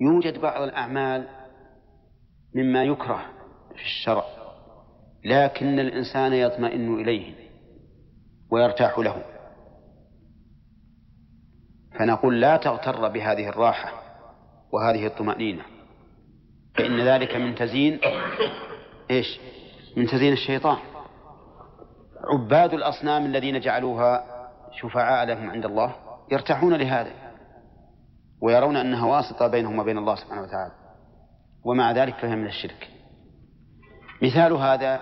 يوجد بعض الأعمال مما يكره في الشرع لكن الإنسان يطمئن إليه ويرتاح له. فنقول لا تغتر بهذه الراحة وهذه الطمأنينة فإن ذلك من تزيين إيش؟ من تزيين الشيطان. عباد الأصنام الذين جعلوها شفعاء لهم عند الله يرتاحون لهذا. ويرون أنها واسطة بينهم وبين الله سبحانه وتعالى. ومع ذلك فهي من الشرك. مثال هذا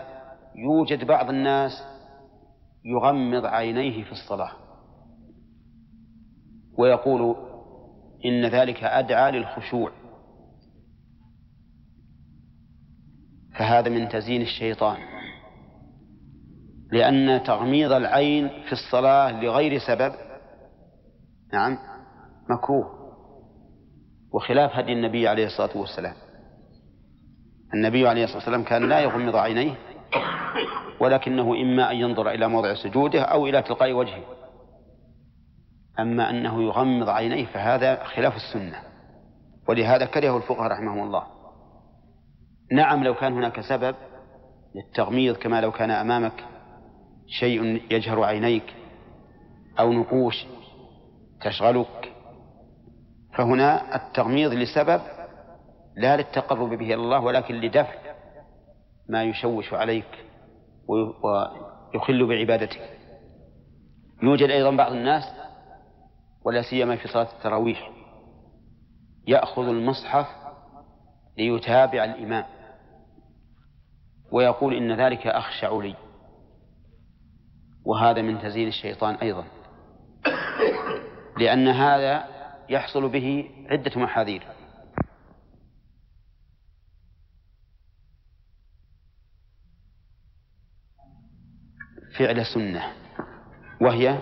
يوجد بعض الناس يغمض عينيه في الصلاة. ويقول إن ذلك أدعى للخشوع. فهذا من تزيين الشيطان. لأن تغميض العين في الصلاة لغير سبب نعم مكروه. وخلاف هدي النبي عليه الصلاة والسلام. النبي عليه الصلاة والسلام كان لا يغمض عينيه ولكنه إما أن ينظر إلى موضع سجوده أو إلى تلقاء وجهه. أما أنه يغمض عينيه فهذا خلاف السنة ولهذا كرهه الفقهاء رحمهم الله. نعم لو كان هناك سبب للتغميض كما لو كان أمامك شيء يجهر عينيك أو نقوش تشغلك فهنا التغميض لسبب لا للتقرب به إلى الله ولكن لدفع ما يشوش عليك ويخل بعبادتك. يوجد أيضا بعض الناس ولا سيما في صلاة التراويح يأخذ المصحف ليتابع الإمام ويقول إن ذلك أخشع لي وهذا من تزيين الشيطان أيضا. لأن هذا يحصل به عدة محاذير. فعل سنة وهي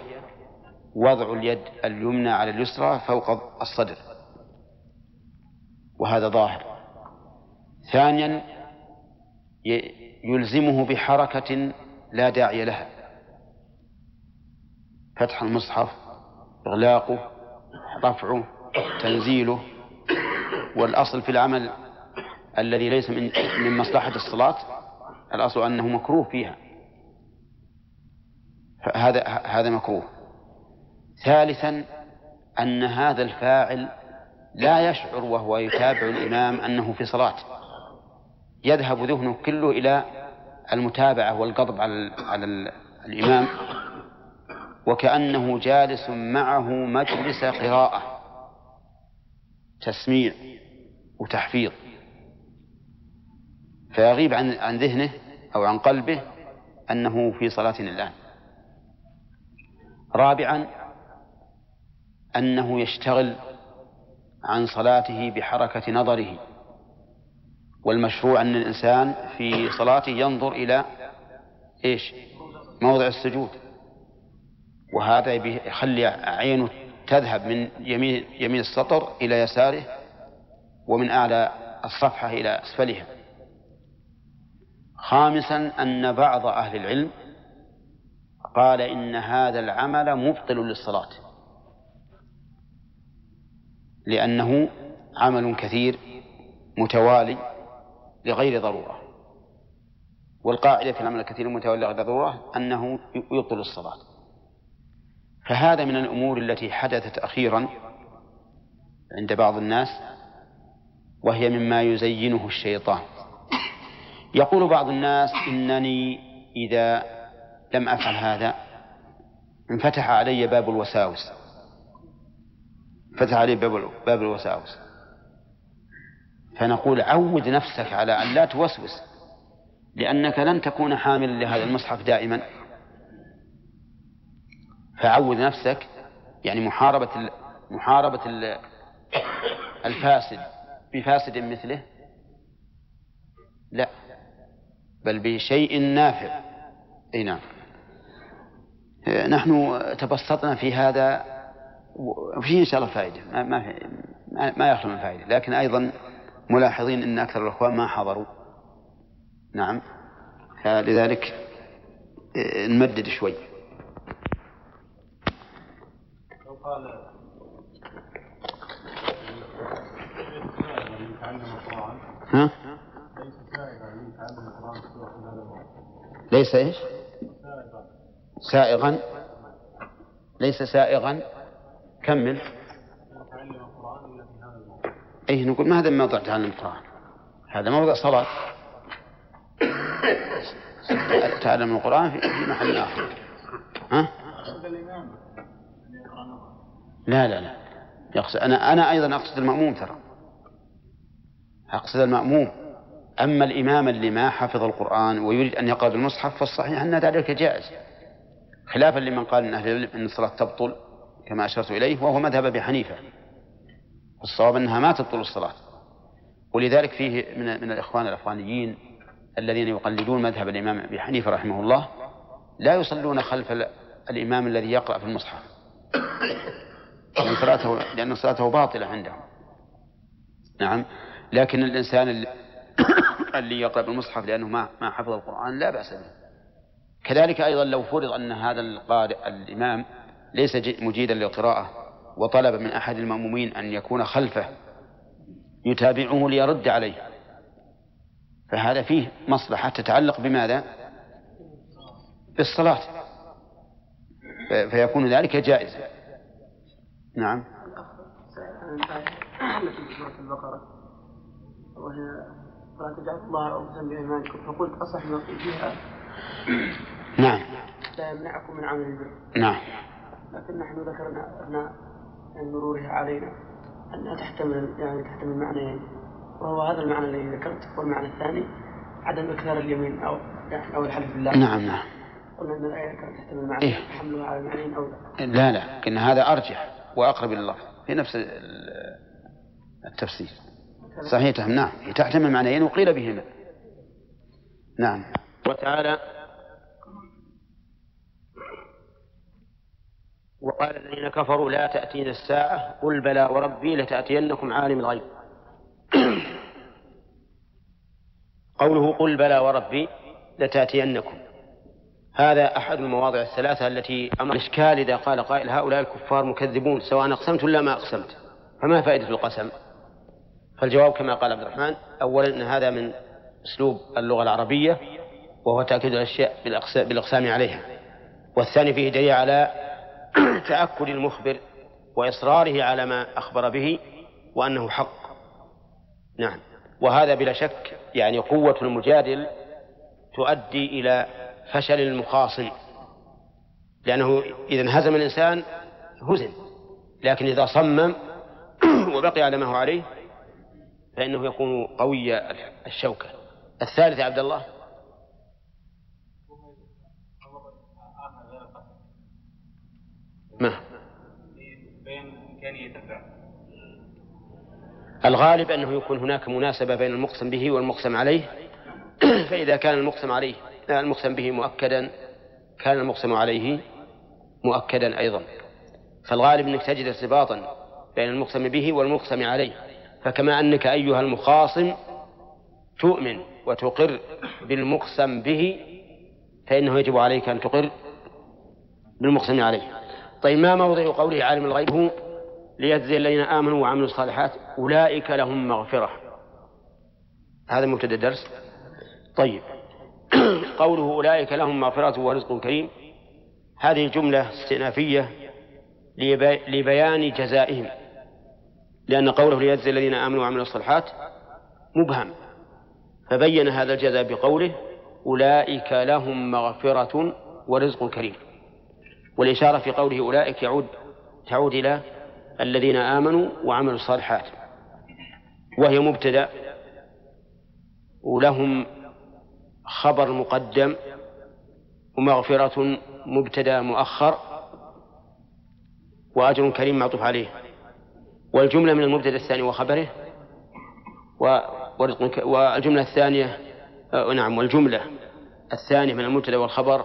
وضع اليد اليمنى على اليسرى فوق الصدر وهذا ظاهر. ثانيا يلزمه بحركة لا داعي لها. فتح المصحف إغلاقه رفعه تنزيله والأصل في العمل الذي ليس من من مصلحة الصلاة الأصل أنه مكروه فيها. هذا هذا مكروه. ثالثا أن هذا الفاعل لا يشعر وهو يتابع الإمام أنه في صلاة. يذهب ذهنه كله إلى المتابعة والقضب على على الإمام وكأنه جالس معه مجلس قراءة تسميع وتحفيظ. فيغيب عن عن ذهنه أو عن قلبه أنه في صلاة الآن. رابعا أنه يشتغل عن صلاته بحركة نظره. والمشروع أن الإنسان في صلاته ينظر إلى إيش؟ موضع السجود. وهذا يخلي عينه تذهب من يمين يمين السطر إلى يساره ومن أعلى الصفحة إلى أسفلها خامسا أن بعض أهل العلم قال إن هذا العمل مبطل للصلاة لأنه عمل كثير متوالي لغير ضرورة. والقاعدة في العمل الكثير المتوالي لغير ضرورة أنه يبطل الصلاة. فهذا من الأمور التي حدثت أخيرا عند بعض الناس وهي مما يزينه الشيطان. يقول بعض الناس إنني إذا لم أفعل هذا انفتح علي باب الوساوس. فتح علي باب باب الوساوس. فنقول عود نفسك على أن لا توسوس لأنك لن تكون حاملا لهذا المصحف دائما. فعود نفسك يعني محاربة محاربة الفاسد. بفاسد مثله؟ لا بل بشيء نافع. أي نعم. نحن تبسطنا في هذا وفيه إن شاء الله فائدة. ما ما ما يخلو من فائدة. لكن أيضا ملاحظين أن أكثر الأخوان ما حضروا. نعم. فلذلك نمدد شوي لو قال ها؟ ليس إيش؟ سائغا. ليس سائغا. كمل. اي نقول ما هذا موضع تعلم القرآن؟ هذا موضع صلاة. تعلم القرآن في محل آخر. ها؟ لا لا لا. يقصد أنا أنا أيضا أقصد المأموم ترى. أقصد المأموم. أما الإمام اللي ما حفظ القرآن ويريد أن يقرأ بالمصحف فالصحيح أن ذلك جائز. خلافا لمن قال أن أهل العلم أن الصلاة تبطل كما أشرت إليه وهو مذهب أبي حنيفة. الصواب أنها ما تبطل الصلاة. ولذلك فيه من, من الإخوان الأفغانيين الذين يقلدون مذهب الإمام أبي حنيفة رحمه الله لا يصلون خلف الإمام الذي يقرأ في المصحف. لأن صلاته لأن صلاته باطلة عندهم. نعم. لكن الإنسان اللي, اللي يقرأ بالمصحف لأنه ما ما حفظ القرآن لا بأس به. كذلك أيضا لو فرض أن هذا القارئ الإمام ليس مجيدا للقراءة وطلب من أحد المأمومين أن يكون خلفه يتابعه ليرد عليه. فهذا فيه مصلحة تتعلق بماذا؟ بالصلاة. فيكون ذلك جائزا. نعم. في سورة البقرة وهي فلا تجعلوا الله عرضة فقلت أصح ما فيها نعم. لا يمنعكم من عمل البر. نعم. لكن نحن ذكرنا أثناء مرورها علينا أنها تحتمل يعني تحتمل معنيين. وهو هذا المعنى الذي ذكرت والمعنى الثاني عدم إكثار اليمين أو يعني أو الحلف بالله. نعم نعم. قلنا أن الآية كانت تحتمل معنى إيه؟ حملها على المعنيين أو لا. لا إن هذا أرجح. وأقرب إلى الله. في نفس التفسير. صحيح نعم. تحتمل معنيين وقيل بهما. نعم. وتعالى وقال الذين كفروا لا تأتينا الساعة قل بلى وربي لتأتينكم عالم الغيب. قوله قل بلى وربي لتأتينكم. هذا أحد المواضع الثلاثة التي أمر الإشكال إذا قال قائل هؤلاء الكفار مكذبون سواء أقسمت ولا ما أقسمت. فما فائدة القسم؟ فالجواب كما قال عبد الرحمن أولا أن هذا من أسلوب اللغة العربية وهو تأكيد الأشياء بالإقسام عليها. والثاني فيه دليل على تأكد المخبر وإصراره على ما أخبر به وأنه حق. نعم. وهذا بلا شك يعني قوة المجادل تؤدي إلى فشل المخاصم. لأنه إذا انهزم الإنسان هزم. لكن إذا صمم وبقي على ما هو عليه فإنه يكون قوي الشوكة. الثالث يا عبد الله؟ ما؟ الغالب أنه يكون هناك مناسبة بين المقسم به والمقسم عليه. فإذا كان المقسم عليه المقسم به مؤكدا كان المقسم عليه مؤكدا أيضا. فالغالب أنك تجد ارتباطا بين المقسم به والمقسم عليه. فكما أنك أيها المخاصم تؤمن وتقر بالمقسم به فإنه يجب عليك أن تقر بالمقسم عليه. طيب ما موضع قوله عالم الغيب؟ هو ليجزي الذين آمنوا وعملوا الصالحات أولئك لهم مغفرة. هذا مبتدأ الدرس. طيب قوله أولئك لهم مغفرة ورزق كريم. هذه جملة استئنافية لبيان جزائهم. لأن قوله ليجزي الذين آمنوا وعملوا الصالحات مبهم. فبين هذا الجزاء بقوله أولئك لهم مغفرة ورزق كريم. والإشارة في قوله أولئك يعود تعود إلى الذين آمنوا وعملوا الصالحات. وهي مبتدأ. ولهم خبر مقدم ومغفرة مبتدأ مؤخر وأجر كريم معطوف عليه. والجملة من المبتدأ الثاني وخبره والجملة الثانية آه نعم والجملة الثانية من المبتدأ والخبر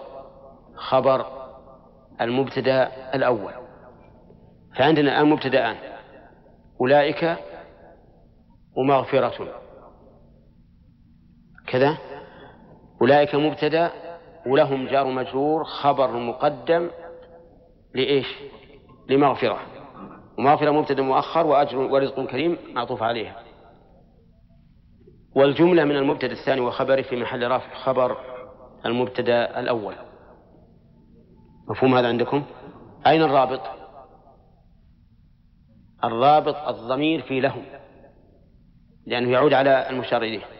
خبر المبتدأ الأول. فعندنا الآن مبتدأان. أولئك ومغفرة. كذا؟ أولئك مبتدأ ولهم جار مجرور خبر مقدم لإيش؟ لمغفرة. ومغفرة مبتدأ مؤخر وأجر ورزق كريم معطوف عليها. والجملة من المبتدأ الثاني وخبره في محل رفع خبر المبتدأ الأول. مفهوم هذا عندكم؟ أين الرابط؟ الرابط الضمير في لهم لأنه يعود على المشار إليه.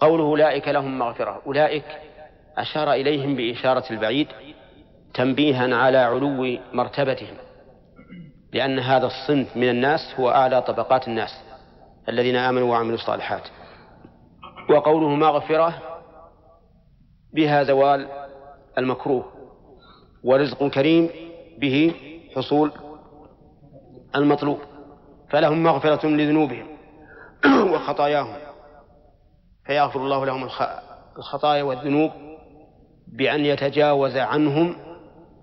قوله أولئك لهم مغفرة. أولئك أشار إليهم بإشارة البعيد تنبيها على علو مرتبتهم لأن هذا الصنف من الناس هو أعلى طبقات الناس الذين آمنوا وعملوا الصالحات. وقوله مغفرة بها زوال المكروه ورزق كريم به حصول المطلوب فلهم مغفرة لذنوبهم وخطاياهم. فيغفر الله لهم الخطايا والذنوب بأن يتجاوز عنهم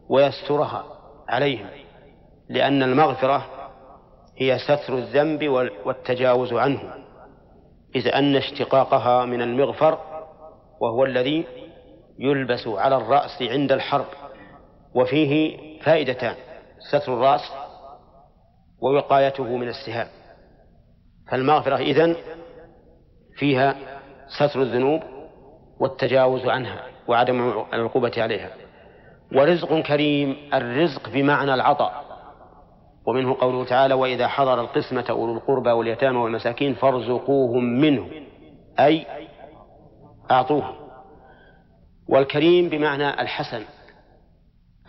ويسترها عليهم لأن المغفرة هي ستر الذنب والتجاوز عنه إذ أن اشتقاقها من المغفر وهو الذي يلبس على الرأس عند الحرب وفيه فائدتان ستر الرأس ووقايته من السهام. فالمغفرة إذن فيها ستر الذنوب والتجاوز عنها وعدم العقوبة عليها. ورزق كريم الرزق بمعنى العطاء. ومنه قوله تعالى وإذا حضر القسمة أولو القربى واليتامى والمساكين فارزقوهم منه أي أعطوه والكريم بمعنى الحسن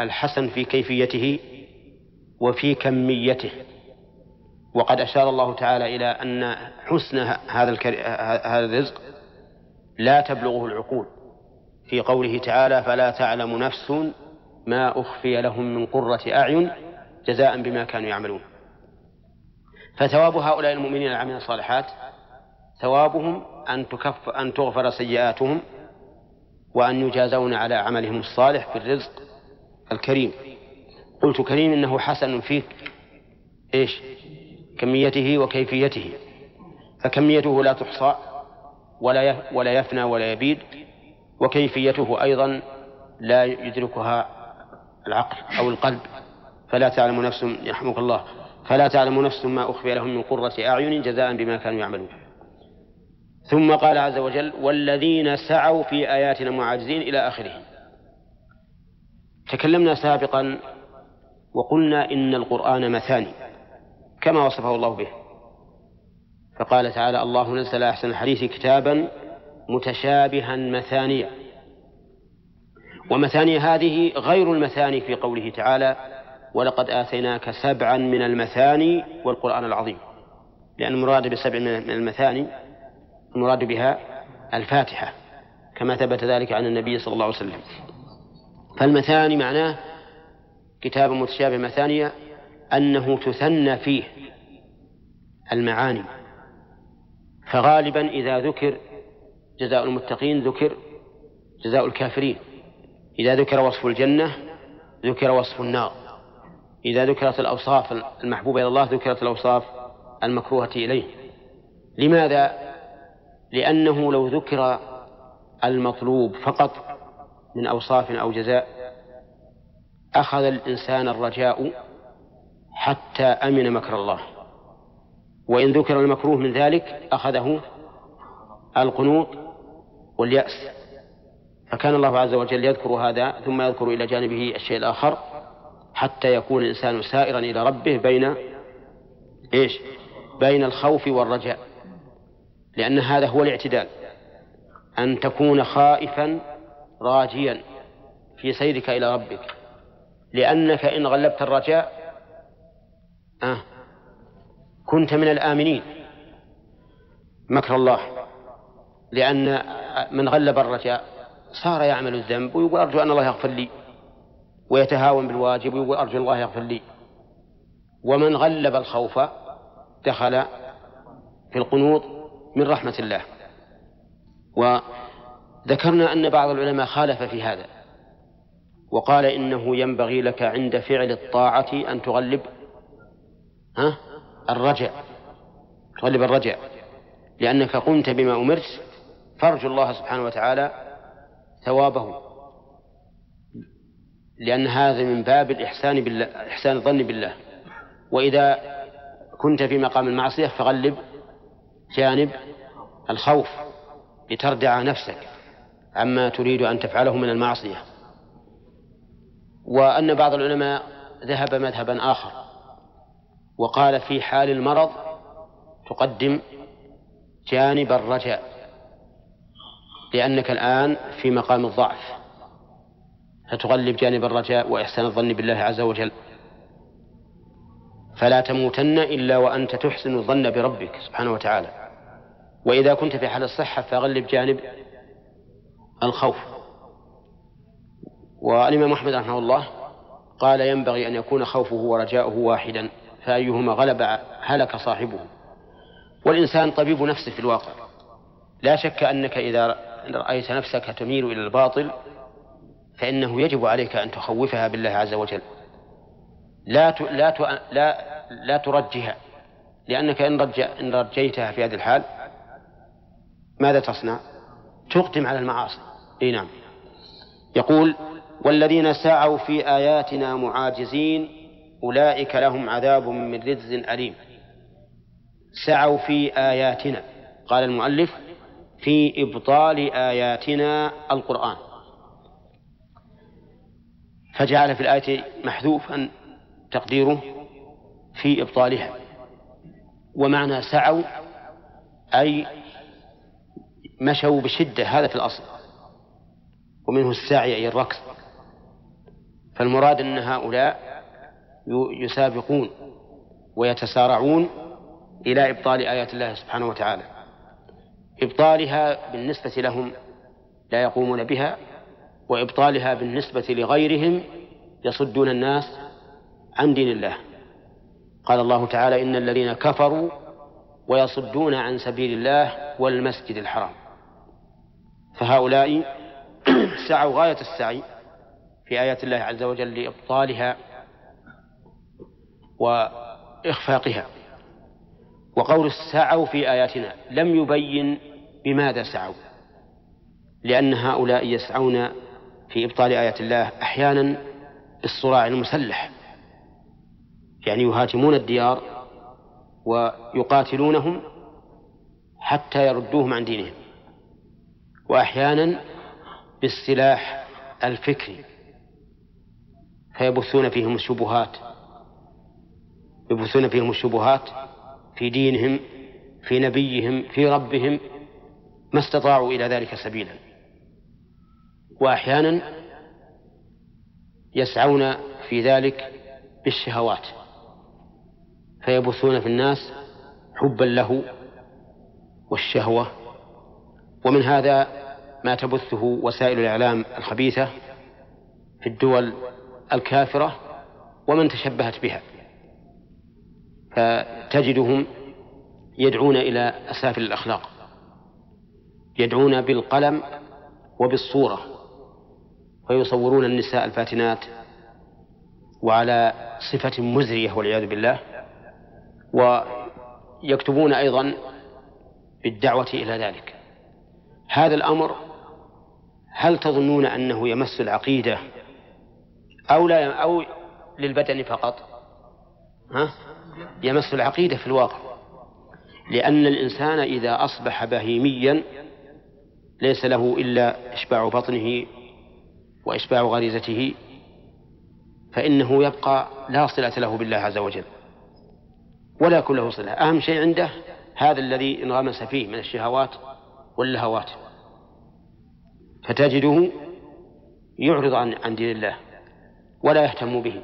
الحسن في كيفيته وفي كميته. وقد أشار الله تعالى إلى أن حسن هذا هذا الرزق لا تبلغه العقول. في قوله تعالى فلا تعلم نفس ما أخفي لهم من قرة أعين جزاء بما كانوا يعملون. فثواب هؤلاء المؤمنين العاملين الصالحات ثوابهم أن تكف أن تغفر سيئاتهم وأن يجازون على عملهم الصالح في الرزق الكريم. قلت كريم إنه حسن في إيش؟ كميته وكيفيته. فكميته لا تحصى. ولا ولا يفنى ولا يبيد وكيفيته أيضا لا يدركها العقل أو القلب. فلا تعلم نفس يرحمك الله. فلا تعلم نفس ما أخفي لهم من قرة أعين جزاء بما كانوا يعملون. ثم قال عز وجل والذين سعوا في آياتنا معاجزين إلى آخره. تكلمنا سابقا وقلنا إن القرآن مثاني كما وصفه الله به. فقال تعالى الله نزل أحسن الحديث كتابا متشابها مثانيا ومثاني هذه غير المثاني في قوله تعالى ولقد آتيناك سبعا من المثاني والقرآن العظيم. لأن المراد بسبع من المثاني المراد بها الفاتحة كما ثبت ذلك عن النبي صلى الله عليه وسلم. فالمثاني معناه كتاب متشابه مثانية أنه تثنى فيه المعاني. فغالبا إذا ذكر جزاء المتقين ذكر جزاء الكافرين. إذا ذكر وصف الجنة ذكر وصف النار. إذا ذكرت الأوصاف المحبوبة إلى الله ذكرت الأوصاف المكروهة إليه. لماذا؟ لأنه لو ذكر المطلوب فقط من أوصاف أو جزاء أخذ الإنسان الرجاء حتى أمن مكر الله. وإن ذكر المكروه من ذلك أخذه القنوط واليأس. فكان الله عز وجل يذكر هذا ثم يذكر إلى جانبه الشيء الآخر حتى يكون الإنسان سائرا إلى ربه بين إيش؟ بين الخوف والرجاء. لأن هذا هو الاعتدال. أن تكون خائفا راجيا في سيرك إلى ربك. لأنك إن غلبت الرجاء آه كنت من الآمنين. مكر الله. لأن من غلب الرجاء صار يعمل الذنب ويقول أرجو أن الله يغفر لي. ويتهاون بالواجب ويقول أرجو الله يغفر لي. ومن غلب الخوف دخل في القنوط من رحمة الله. وذكرنا أن بعض العلماء خالف في هذا. وقال إنه ينبغي لك عند فعل الطاعة أن تغلب. ها؟ الرجع. تغلب الرجع لأنك قمت بما أمرت فارجو الله سبحانه وتعالى ثوابه. لأن هذا من باب الإحسان بالله إحسان الظن بالله. وإذا كنت في مقام المعصية فغلب جانب الخوف لتردع نفسك عما تريد أن تفعله من المعصية. وأن بعض العلماء ذهب مذهبا آخر. وقال في حال المرض تقدم جانب الرجاء لأنك الآن في مقام الضعف. فتغلب جانب الرجاء وإحسان الظن بالله عز وجل. فلا تموتن إلا وأنت تحسن الظن بربك سبحانه وتعالى. وإذا كنت في حال الصحة فغلب جانب الخوف. والإمام أحمد رحمه الله قال ينبغي أن يكون خوفه ورجاؤه واحدا. فأيهما غلب هلك صاحبه والإنسان طبيب نفسه في الواقع لا شك أنك إذا رأيت نفسك تميل إلى الباطل فإنه يجب عليك أن تخوفها بالله عز وجل لا. لا. لا لا ترجها لأنك إن, رج... إن رجيتها في هذه الحال ماذا تصنع؟ تقدم على المعاصي إي نعم يقول والذين سعوا في آياتنا معاجزين أولئك لهم عذاب من رجز أليم. سعوا في آياتنا. قال المؤلف في إبطال آياتنا القرآن. فجعل في الآية محذوفا تقديره في إبطالها. ومعنى سعوا أي مشوا بشدة هذا في الأصل. ومنه السعي أي الركض. فالمراد أن هؤلاء يسابقون ويتسارعون إلى إبطال آيات الله سبحانه وتعالى. إبطالها بالنسبة لهم لا يقومون بها وإبطالها بالنسبة لغيرهم يصدون الناس عن دين الله. قال الله تعالى إن الذين كفروا ويصدون عن سبيل الله والمسجد الحرام. فهؤلاء سعوا غاية السعي في آيات الله عز وجل لإبطالها وإخفاقها. وقول سعوا في آياتنا لم يبين بماذا سعوا. لأن هؤلاء يسعون في إبطال آيات الله أحيانا بالصراع المسلح. يعني يهاجمون الديار ويقاتلونهم حتى يردوهم عن دينهم. وأحيانا بالسلاح الفكري. فيبثون فيهم الشبهات. يبثون فيهم الشبهات في دينهم في نبيهم في ربهم ما استطاعوا إلى ذلك سبيلا. وأحيانا يسعون في ذلك بالشهوات فيبثون في الناس حبا له والشهوة. ومن هذا ما تبثه وسائل الإعلام الخبيثة في الدول الكافرة ومن تشبهت بها. فتجدهم يدعون إلى أسافل الأخلاق. يدعون بالقلم وبالصورة. ويصورون النساء الفاتنات وعلى صفة مزرية والعياذ بالله. ويكتبون أيضا بالدعوة إلى ذلك. هذا الأمر هل تظنون أنه يمس العقيدة أو لا أو للبدن فقط؟ ها؟ يمس العقيدة في الواقع. لأن الإنسان إذا أصبح بهيميا ليس له إلا إشباع بطنه وإشباع غريزته فإنه يبقى لا صلة له بالله عز وجل. ولا يكون له صلة. أهم شيء عنده هذا الذي انغمس فيه من الشهوات واللهوات. فتجده يعرض عن عن دين الله ولا يهتم به.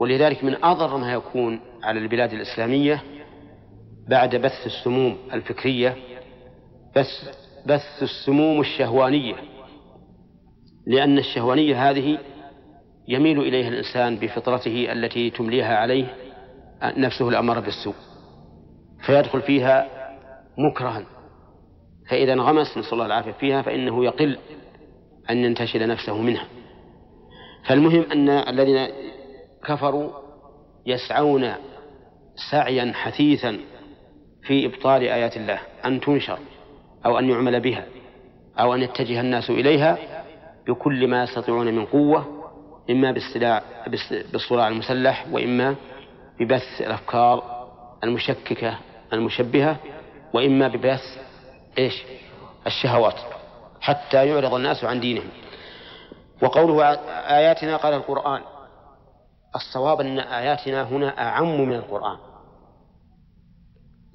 ولذلك من أضر ما يكون على البلاد الإسلامية بعد بث السموم الفكرية بث بث السموم الشهوانية. لأن الشهوانية هذه يميل إليها الإنسان بفطرته التي تمليها عليه نفسه الأمارة بالسوء. فيدخل فيها مكرها. فإذا انغمس نسأل الله العافية فيها فإنه يقل أن ينتشل نفسه منها. فالمهم أن الذين كفروا يسعون سعيا حثيثا في إبطال آيات الله أن تنشر أو أن يعمل بها أو أن يتجه الناس إليها بكل ما يستطيعون من قوة إما بالصراع بالصراع المسلح وإما ببث الأفكار المشككة المشبهة وإما ببث إيش؟ الشهوات حتى يعرض الناس عن دينهم. وقوله آياتنا قال القرآن الصواب أن آياتنا هنا أعم من القرآن.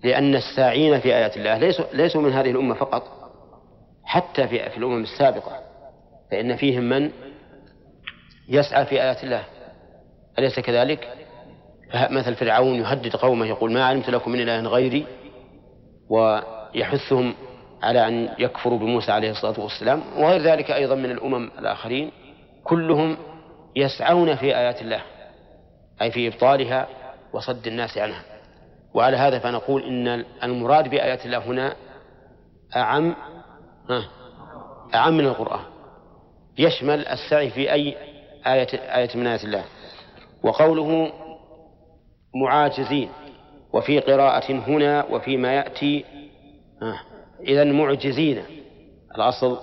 لأن الساعين في آيات الله ليسوا, ليسوا من هذه الأمة فقط حتى في, في الأمم السابقة. فإن فيهم من يسعى في آيات الله. أليس كذلك؟ مثل فرعون يهدد قومه يقول ما علمت لكم من إله غيري ويحثهم على أن يكفروا بموسى عليه الصلاة والسلام وغير ذلك أيضا من الأمم الآخرين. كلهم يسعون في آيات الله. أي في إبطالها وصد الناس عنها. وعلى هذا فنقول إن المراد بآيات الله هنا أعم أعم من القرآن. يشمل السعي في أي آية آية من آيات الله. وقوله معاجزين وفي قراءة هنا وفيما يأتي إذا معجزين. الأصل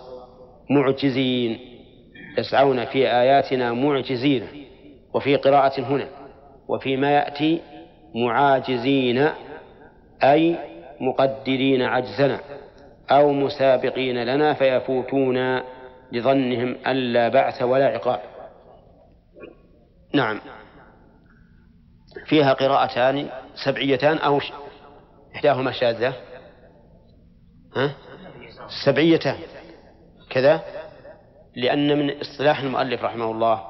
معجزين يسعون في آياتنا معجزين وفي قراءة هنا. وفيما يأتي معاجزين أي مقدرين عجزنا أو مسابقين لنا فيفوتون لظنهم أن لا بعث ولا عقاب. نعم. فيها قراءتان سبعيتان أو إحداهما شاذة. ها؟ سبعيتان. كذا؟ لأن من إصطلاح المؤلف رحمه الله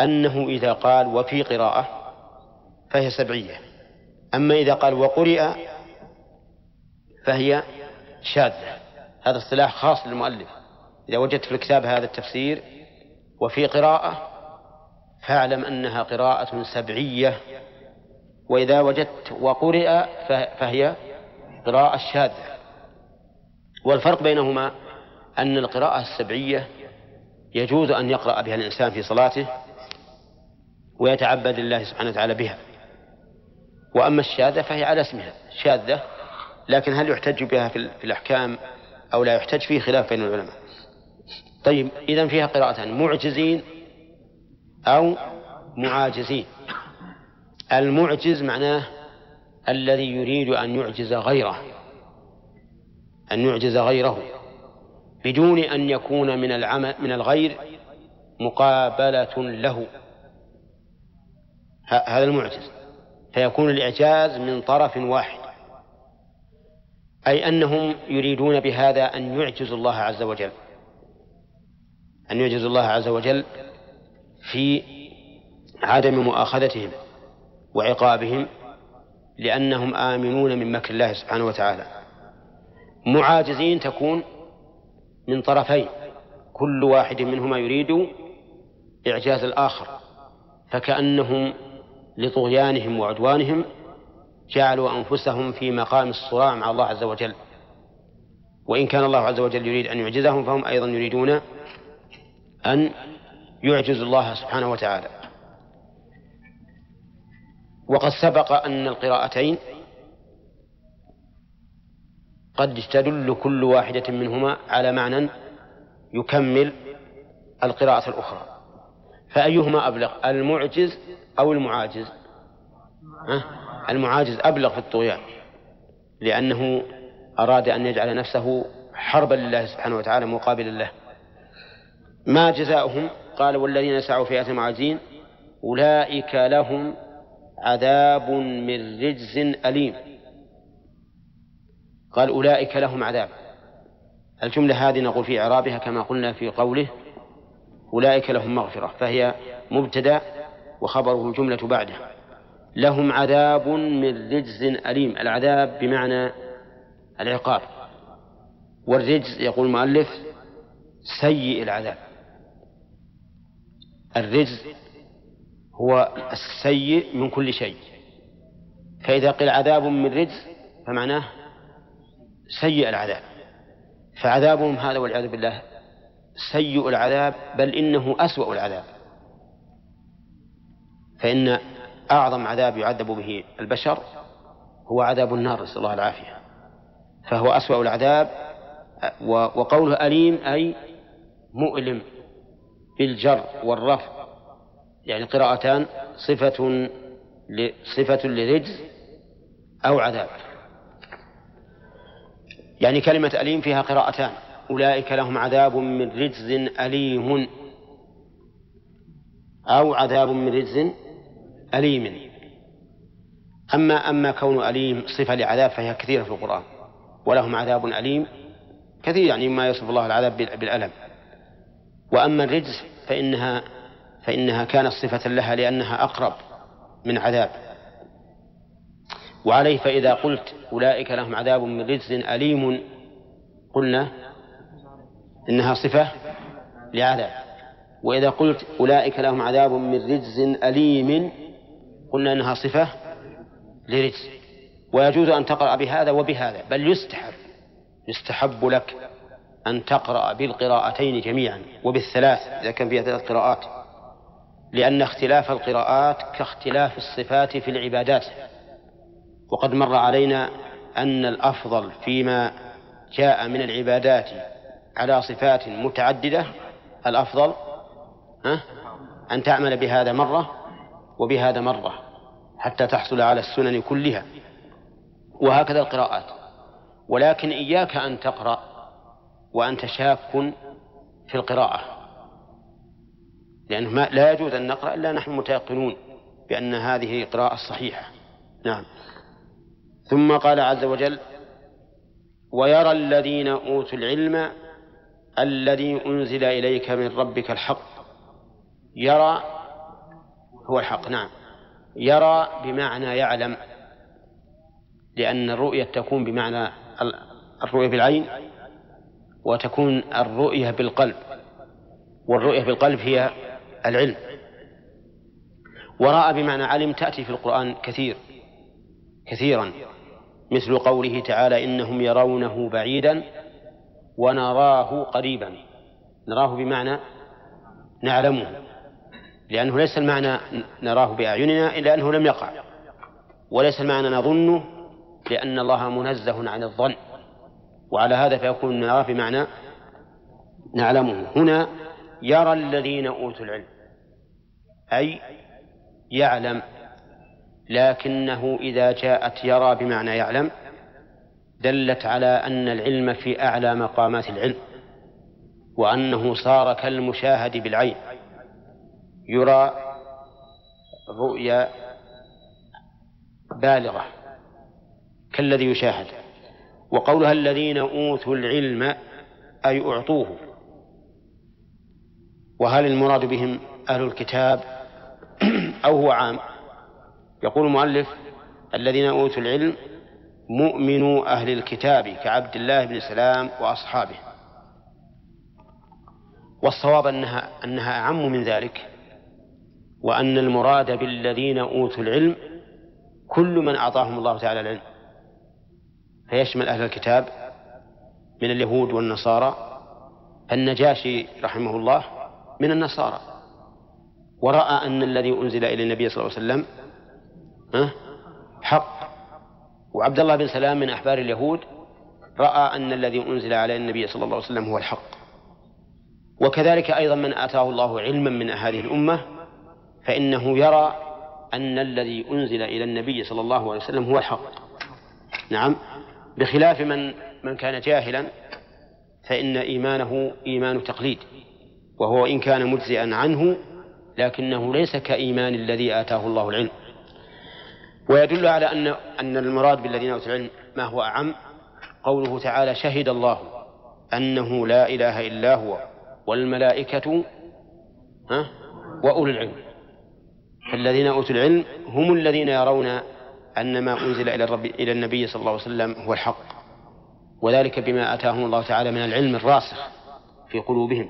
أنه إذا قال وفي قراءة فهي سبعية. أما إذا قال وقرئ فهي شاذة. هذا اصطلاح خاص للمؤلف. إذا وجدت في الكتاب هذا التفسير وفي قراءة فاعلم أنها قراءة سبعية. وإذا وجدت وقرئ فهي قراءة شاذة. والفرق بينهما أن القراءة السبعية يجوز أن يقرأ بها الإنسان في صلاته ويتعبد الله سبحانه وتعالى بها. وأما الشاذة فهي على اسمها شاذة لكن هل يحتج بها في الأحكام أو لا يحتج؟ فيه خلاف بين العلماء. طيب إذا فيها قراءتان معجزين أو معاجزين. المعجز معناه الذي يريد أن يعجز غيره أن يعجز غيره بدون أن يكون من العمل من الغير مقابلة له. هذا المعجز. فيكون الإعجاز من طرف واحد. أي أنهم يريدون بهذا أن يعجزوا الله عز وجل. أن يعجزوا الله عز وجل في عدم مؤاخذتهم وعقابهم لأنهم آمنون من مكر الله سبحانه وتعالى. معاجزين تكون من طرفين. كل واحد منهما يريد إعجاز الآخر. فكأنهم لطغيانهم وعدوانهم جعلوا أنفسهم في مقام الصراع مع الله عز وجل. وإن كان الله عز وجل يريد أن يعجزهم فهم أيضا يريدون أن يعجزوا الله سبحانه وتعالى. وقد سبق أن القراءتين قد تدل كل واحدة منهما على معنى يكمل القراءة الأخرى. فأيهما أبلغ؟ المعجز أو المعاجز؟ أه؟ المعاجز أبلغ في الطغيان لأنه أراد أن يجعل نفسه حربا لله سبحانه وتعالى مقابلا له. ما جزاؤهم؟ قال والذين سعوا في آية معاجزين أولئك لهم عذاب من رجز أليم. قال أولئك لهم عذاب. الجملة هذه نقول في إعرابها كما قلنا في قوله أولئك لهم مغفرة فهي مبتدأ وخبره الجملة بعده. لهم عذاب من رجز أليم. العذاب بمعنى العقاب. والرجز يقول المؤلف سيء العذاب. الرجز هو السيء من كل شيء. فإذا قيل عذاب من رجز فمعناه سيء العذاب. فعذابهم هذا والعياذ بالله سيء العذاب بل إنه أسوأ العذاب. فإن أعظم عذاب يعذب به البشر هو عذاب النار نسأل الله العافية. فهو أسوأ العذاب وقوله أليم أي مؤلم بالجر والرفع. يعني قراءتان صفة صفة لرجز أو عذاب. يعني كلمة أليم فيها قراءتان. أولئك لهم عذاب من رجز أليم أو عذاب من رجز أليم. أما أما كون أليم صفة لعذاب فهي كثيرة في القرآن ولهم عذاب أليم كثير يعني ما يصف الله العذاب بالألم. وأما الرجز فإنها فإنها كانت صفة لها لأنها أقرب من عذاب. وعليه فإذا قلت أولئك لهم عذاب من رجز أليم قلنا إنها صفة لعذاب. وإذا قلت أولئك لهم عذاب من رجز أليم قلنا إنها صفة لرجز ويجوز أن تقرأ بهذا وبهذا بل يستحب يستحب لك أن تقرأ بالقراءتين جميعا وبالثلاث إذا كان فيها ثلاث قراءات. لأن اختلاف القراءات كاختلاف الصفات في العبادات. وقد مر علينا أن الأفضل فيما جاء من العبادات على صفات متعددة الأفضل أن تعمل بهذا مرة وبهذا مرة. حتى تحصل على السنن كلها. وهكذا القراءات. ولكن إياك أن تقرأ وأنت شاك في القراءة. لأنه ما لا يجوز أن نقرأ إلا نحن متيقنون بأن هذه قراءة صحيحة نعم. ثم قال عز وجل ويرى الذين أوتوا العلم الذي أنزل إليك من ربك الحق. يرى هو الحق. نعم. يرى بمعنى يعلم لأن الرؤية تكون بمعنى الرؤية بالعين وتكون الرؤية بالقلب والرؤية بالقلب هي العلم. ورأى بمعنى علم تأتي في القرآن كثير كثيرا مثل قوله تعالى إنهم يرونه بعيدا ونراه قريبا. نراه بمعنى نعلمه. لأنه ليس المعنى نراه بأعيننا إلا أنه لم يقع. وليس المعنى نظنه لأن الله منزه عن الظن. وعلى هذا فيكون نراه بمعنى نعلمه. هنا يرى الذين أوتوا العلم أي يعلم لكنه إذا جاءت يرى بمعنى يعلم دلت على أن العلم في أعلى مقامات العلم وأنه صار كالمشاهد بالعين. يرى رؤيا بالغة كالذي يشاهد وقولها الذين أوتوا العلم أي أعطوه. وهل المراد بهم أهل الكتاب أو هو عام؟ يقول المؤلف الذين أوتوا العلم مؤمنو أهل الكتاب كعبد الله بن سلام وأصحابه. والصواب أنها أنها أعم من ذلك. وأن المراد بالذين أوتوا العلم كل من أعطاهم الله تعالى العلم. فيشمل أهل الكتاب من اليهود والنصارى النجاشي رحمه الله من النصارى. ورأى أن الذي أنزل إلى النبي صلى الله عليه وسلم حق. وعبد الله بن سلام من أحبار اليهود رأى أن الذي أنزل على النبي صلى الله عليه وسلم هو الحق. وكذلك أيضا من آتاه الله علما من هذه الأمة فإنه يرى أن الذي أنزل إلى النبي صلى الله عليه وسلم هو الحق. نعم. بخلاف من من كان جاهلا فإن إيمانه إيمان تقليد وهو إن كان مجزئا عنه لكنه ليس كإيمان الذي آتاه الله العلم. ويدل على أن أن المراد بالذين أوتوا العلم ما هو أعم؟ قوله تعالى شهد الله أنه لا إله إلا هو والملائكة ها وأولو العلم. فالذين أوتوا العلم هم الذين يرون أن ما أنزل إلى الرب إلى النبي صلى الله عليه وسلم هو الحق. وذلك بما آتاهم الله تعالى من العلم الراسخ في قلوبهم.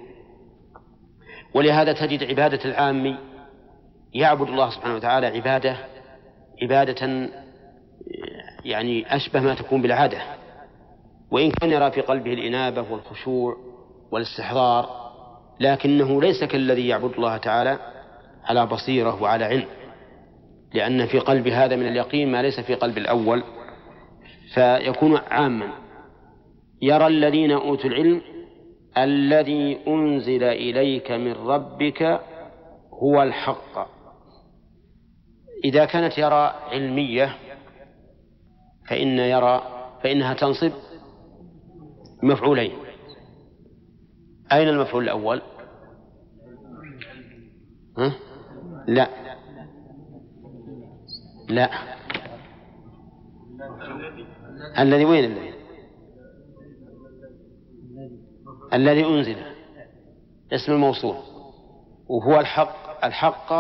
ولهذا تجد عبادة العام يعبد الله سبحانه وتعالى عبادة عبادة يعني أشبه ما تكون بالعادة. وإن كان يرى في قلبه الإنابة والخشوع والاستحضار لكنه ليس كالذي يعبد الله تعالى على بصيرة وعلى علم لأن في قلب هذا من اليقين ما ليس في قلب الأول فيكون عاما يرى الذين أوتوا العلم الذي أنزل إليك من ربك هو الحق إذا كانت يرى علمية فإن يرى فإنها تنصب مفعولين أين المفعول الأول؟ ها؟ لا. لا. الذي وين الذي؟ الذي أنزل. اسم الموصول. وهو الحق. الحق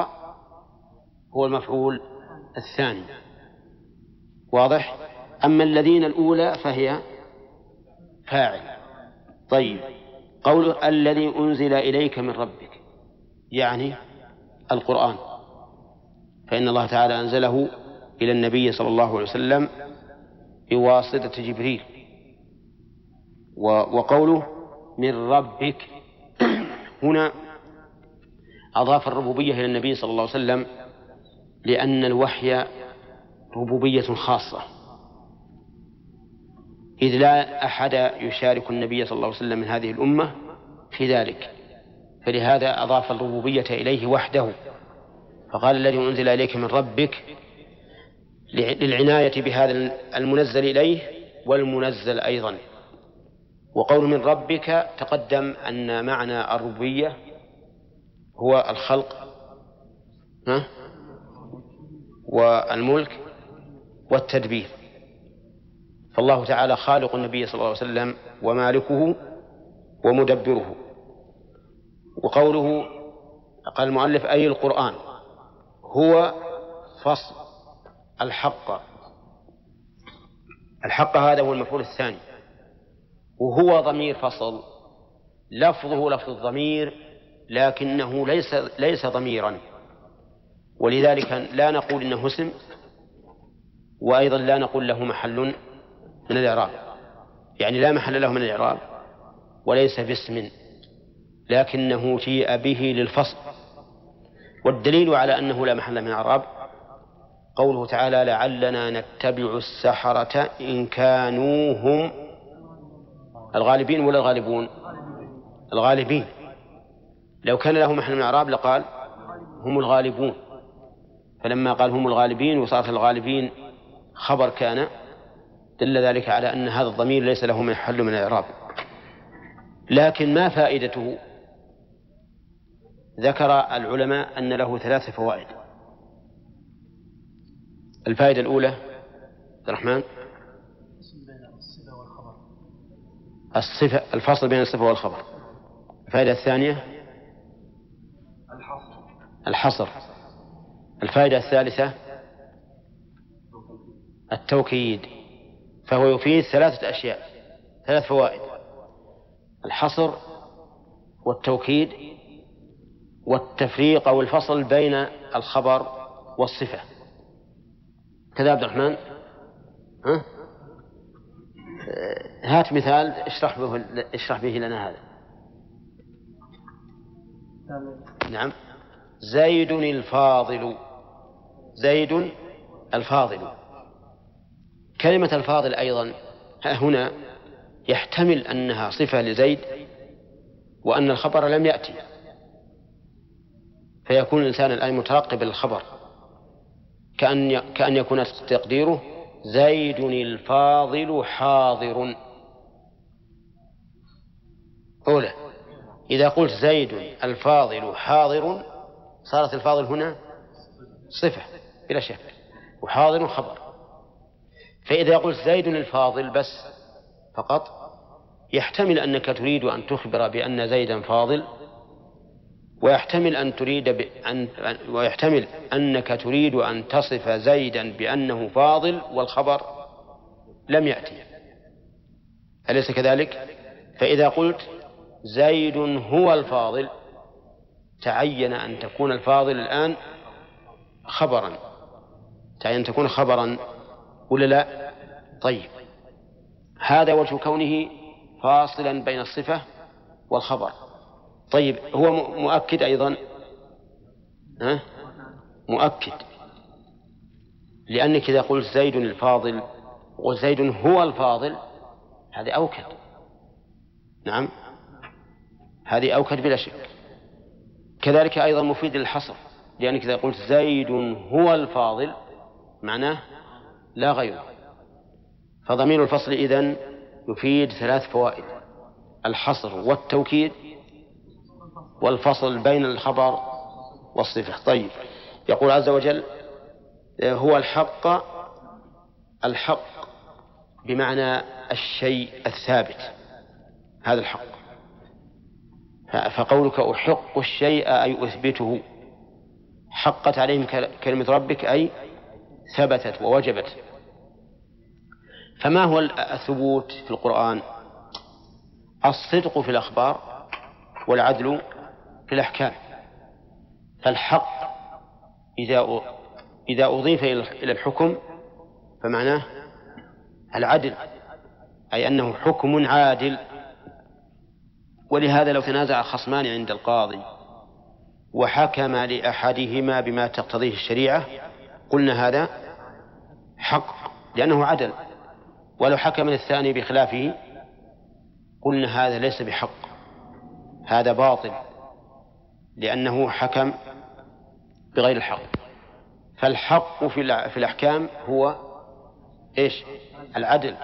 هو المفعول الثاني. واضح؟ أما الذين الأولى فهي فاعل. طيب. قول الذي أنزل إليك من ربك. يعني القرآن. فإن الله تعالى أنزله إلى النبي صلى الله عليه وسلم بواسطة جبريل. وقوله من ربك. هنا أضاف الربوبية إلى النبي صلى الله عليه وسلم لأن الوحي ربوبية خاصة. إذ لا أحد يشارك النبي صلى الله عليه وسلم من هذه الأمة في ذلك. فلهذا أضاف الربوبية إليه وحده. فقال الذي أنزل إليك من ربك للعناية بهذا المنزل إليه والمنزل أيضا. وقول من ربك تقدم أن معنى الربوبية هو الخلق ها؟ والملك والتدبير. فالله تعالى خالق النبي صلى الله عليه وسلم ومالكه ومدبره. وقوله قال المؤلف أي القرآن هو فصل الحق. الحق هذا هو المفعول الثاني وهو ضمير فصل. لفظه لفظ الضمير لكنه ليس ليس ضميرا. ولذلك لا نقول إنه اسم وأيضا لا نقول له محل من الإعراب. يعني لا محل له من الإعراب وليس باسم. لكنه جيء به للفصل. والدليل على أنه لا محل من الاعراب قوله تعالى لعلنا نتبع السحرة إن كانوا هم الغالبين ولا الغالبون؟ الغالبين. لو كان له محل من الإعراب لقال هم الغالبون. فلما قال هم الغالبين وصارت الغالبين خبر كان دل ذلك على أن هذا الضمير ليس له محل من الإعراب. لكن ما فائدته؟ ذكر العلماء أن له ثلاث فوائد. الفائدة الأولى عبد الرحمن؟ الصفة الفصل بين الصفة والخبر. الفائدة الثانية؟ الحصر. الفائدة الثالثة؟ التوكيد. فهو يفيد ثلاثة أشياء ثلاث فوائد. الحصر والتوكيد والتفريق أو الفصل بين الخبر والصفة. كذا عبد الرحمن؟ ها؟ هات مثال اشرح به اشرح به لنا هذا. نعم. زيد الفاضل. زيد الفاضل. كلمة الفاضل أيضا هنا يحتمل أنها صفة لزيد وأن الخبر لم يأتي. فيكون الإنسان الآن مترقب للخبر. كأن كأن يكون تقديره زيد الفاضل حاضر. أولى إذا قلت زيد الفاضل حاضر صارت الفاضل هنا صفة بلا شك وحاضر خبر. فإذا قلت زيد الفاضل بس فقط يحتمل أنك تريد أن تخبر بأن زيدا فاضل ويحتمل أن تريد بأن ويحتمل أنك تريد أن تصف زيدا بأنه فاضل والخبر لم يأتي أليس كذلك؟ فإذا قلت زيد هو الفاضل تعين أن تكون الفاضل الآن خبرا تعين أن تكون خبرا ولا لا؟ طيب هذا وجه كونه فاصلا بين الصفة والخبر طيب هو مؤكد أيضا؟ ها؟ مؤكد. لأنك إذا قلت زيد الفاضل وزيد هو الفاضل هذه أوكد. نعم؟ هذه أوكد بلا شك. كذلك أيضا مفيد للحصر لأنك إذا قلت زيد هو الفاضل معناه لا غيره. فضمير الفصل إذن يفيد ثلاث فوائد الحصر والتوكيد والفصل بين الخبر والصفة. طيب يقول عز وجل هو الحق الحق بمعنى الشيء الثابت. هذا الحق. فقولك أحق الشيء أي أثبته. حقت عليهم كلمة ربك أي ثبتت ووجبت. فما هو الثبوت في القرآن؟ الصدق في الأخبار والعدل في الأحكام. فالحق إذا إذا أضيف إلى الحكم فمعناه العدل أي أنه حكم عادل. ولهذا لو تنازع خصمان عند القاضي وحكم لأحدهما بما تقتضيه الشريعة قلنا هذا حق لأنه عدل. ولو حكم للثاني بخلافه قلنا هذا ليس بحق هذا باطل. لأنه حكم بغير الحق. فالحق في في الأحكام هو إيش؟ العدل.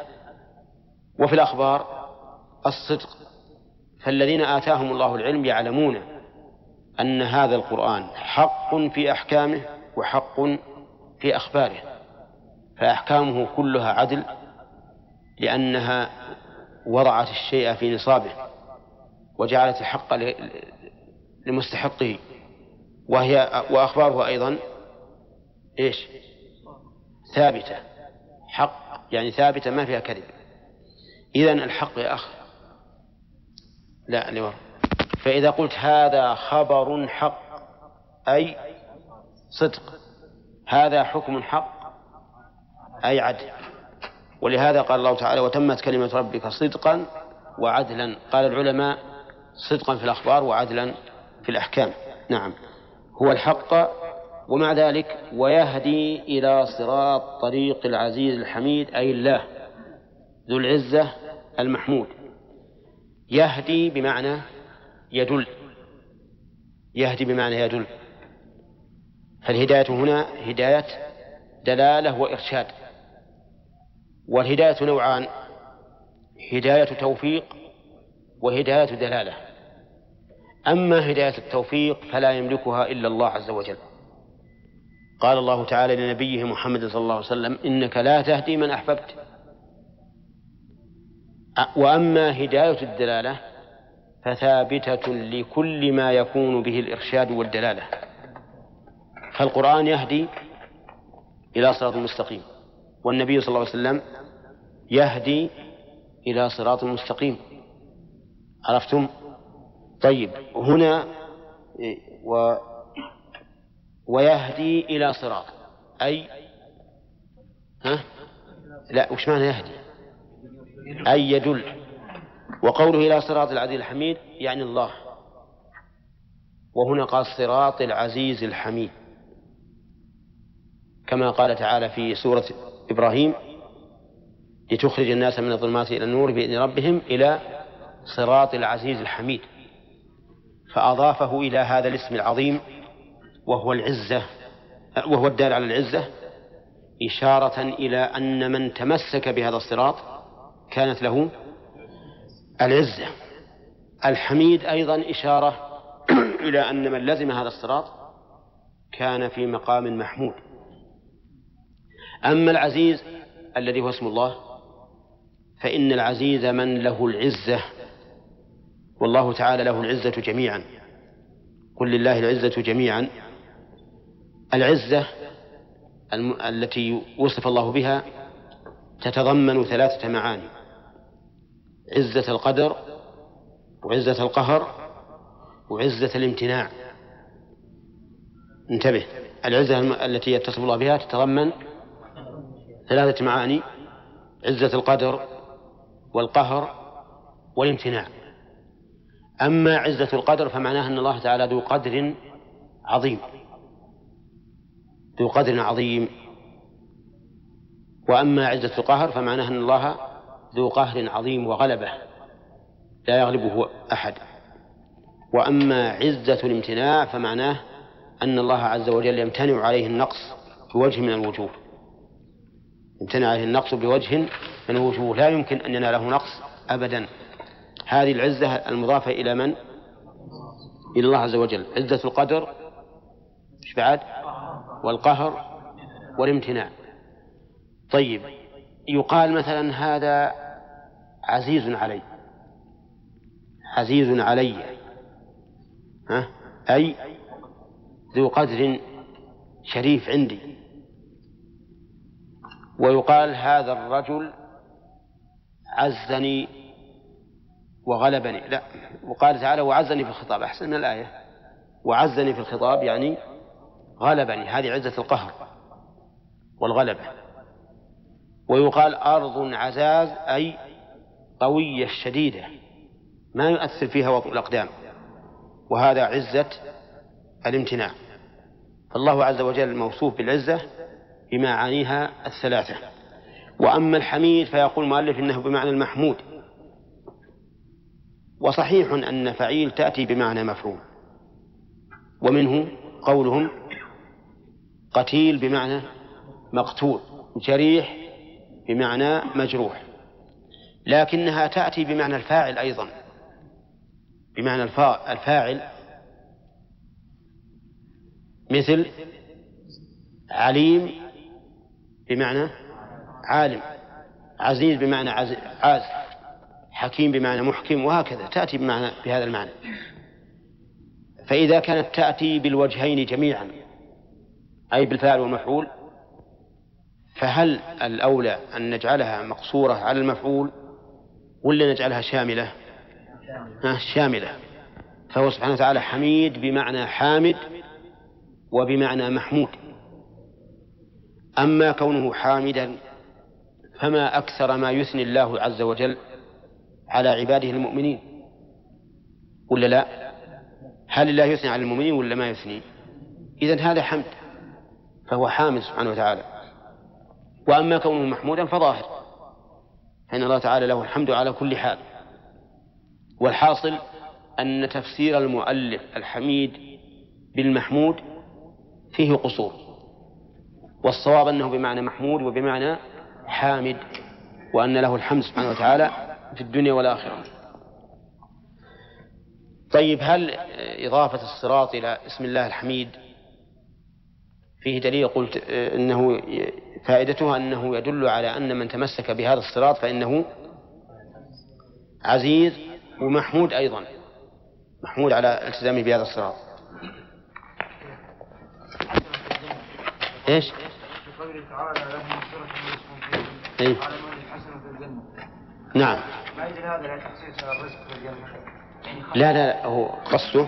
وفي الأخبار الصدق. فالذين آتاهم الله العلم يعلمون أن هذا القرآن حق في أحكامه وحق في أخباره. فأحكامه كلها عدل لأنها وضعت الشيء في نصابه وجعلت الحق لمستحقه. وهي وأخباره أيضا إيش؟ ثابتة. حق يعني ثابتة ما فيها كذب. إذا الحق يا أخ لا لورا فإذا قلت هذا خبر حق أي صدق. هذا حكم حق أي عدل. ولهذا قال الله تعالى وتمت كلمة ربك صدقا وعدلا. قال العلماء صدقا في الأخبار وعدلا في الأحكام. نعم. هو الحق ومع ذلك ويهدي إلى صراط طريق العزيز الحميد أي الله ذو العزة المحمود. يهدي بمعنى يدل. يهدي بمعنى يدل. فالهداية هنا هداية دلالة وإرشاد. والهداية نوعان هداية توفيق وهداية دلالة. أما هداية التوفيق فلا يملكها إلا الله عز وجل. قال الله تعالى لنبيه محمد صلى الله عليه وسلم إنك لا تهدي من أحببت. وأما هداية الدلالة فثابتة لكل ما يكون به الإرشاد والدلالة. فالقرآن يهدي إلى صراط مستقيم والنبي صلى الله عليه وسلم يهدي إلى صراط مستقيم. عرفتم؟ طيب هنا و ويهدي إلى صراط. أي؟ ها؟ لا وش معنى يهدي؟ أي يدل. وقوله إلى صراط العزيز الحميد يعني الله. وهنا قال صراط العزيز الحميد. كما قال تعالى في سورة إبراهيم لتخرج الناس من الظلمات إلى النور بإذن ربهم إلى صراط العزيز الحميد. فأضافه إلى هذا الاسم العظيم وهو العزة وهو الدال على العزة إشارة إلى أن من تمسك بهذا الصراط كانت له العزة. الحميد أيضا إشارة إلى أن من لزم هذا الصراط كان في مقام محمود. أما العزيز الذي هو اسم الله فإن العزيز من له العزة. والله تعالى له العزة جميعا. قل لله العزة جميعا. العزة التي وصف الله بها تتضمن ثلاثة معاني. عزة القدر وعزة القهر وعزة الامتناع. انتبه. العزة التي يتصف الله بها تتضمن ثلاثة معاني عزة القدر والقهر والامتناع. أما عزة القدر فمعناها أن الله تعالى ذو قدر عظيم. ذو قدر عظيم. وأما عزة القهر فمعناها أن الله ذو قهر عظيم وغلبة. لا يغلبه أحد. وأما عزة الامتناع فمعناه أن الله عز وجل يمتنع عليه النقص بوجه من الوجوه. يمتنع عليه النقص بوجه من وجوه لا يمكن أن يناله نقص أبدا. هذه العزة المضافة إلى من؟ إلى الله عز وجل عزة القدر إيش بعد؟ والقهر والامتناع طيب يقال مثلا هذا عزيز علي عزيز علي ها؟ أي ذو قدر شريف عندي ويقال هذا الرجل عزني وغلبني. لا. وقال تعالى وعزني في الخطاب. أحسن من الآية. وعزني في الخطاب يعني غلبني. هذه عزة القهر والغلبة. ويقال أرض عزاز أي قوية شديدة. ما يؤثر فيها وطء الأقدام. وهذا عزة الامتناع. فالله عز وجل موصوف بالعزة بمعانيها الثلاثة. وأما الحميد فيقول المؤلف إنه بمعنى المحمود. وصحيح أن فعيل تأتي بمعنى مفعول. ومنه قولهم قتيل بمعنى مقتول جريح بمعنى مجروح. لكنها تأتي بمعنى الفاعل أيضا. بمعنى الفاعل مثل عليم بمعنى عالم عزيز بمعنى عاز حكيم بمعنى محكم وهكذا تأتي بمعنى بهذا المعنى. فإذا كانت تأتي بالوجهين جميعا أي بالفاعل والمفعول فهل الأولى أن نجعلها مقصورة على المفعول ولا نجعلها شاملة؟ شاملة. فهو سبحانه وتعالى حميد بمعنى حامد وبمعنى محمود. أما كونه حامدا فما أكثر ما يثني الله عز وجل على عباده المؤمنين. ولا لا؟ هل الله يثني على المؤمنين ولا ما يثني؟ إذا هذا حمد فهو حامد سبحانه وتعالى. وأما كونه محمودا فظاهر فإن الله تعالى له الحمد على كل حال. والحاصل أن تفسير المؤلف الحميد بالمحمود فيه قصور. والصواب أنه بمعنى محمود وبمعنى حامد وأن له الحمد سبحانه وتعالى في الدنيا والآخرة. طيب هل إضافة الصراط إلى اسم الله الحميد فيه دليل؟ قلت إنه فائدتها أنه يدل على أن من تمسك بهذا الصراط فإنه عزيز ومحمود أيضا. محمود على التزامه بهذا الصراط. إيش؟ قوله تعالى لهم مغفرة إيه؟ على الحسنة في الجنة. نعم. ما هذا لا تخصيص الرزق يعني لا لا هو قصده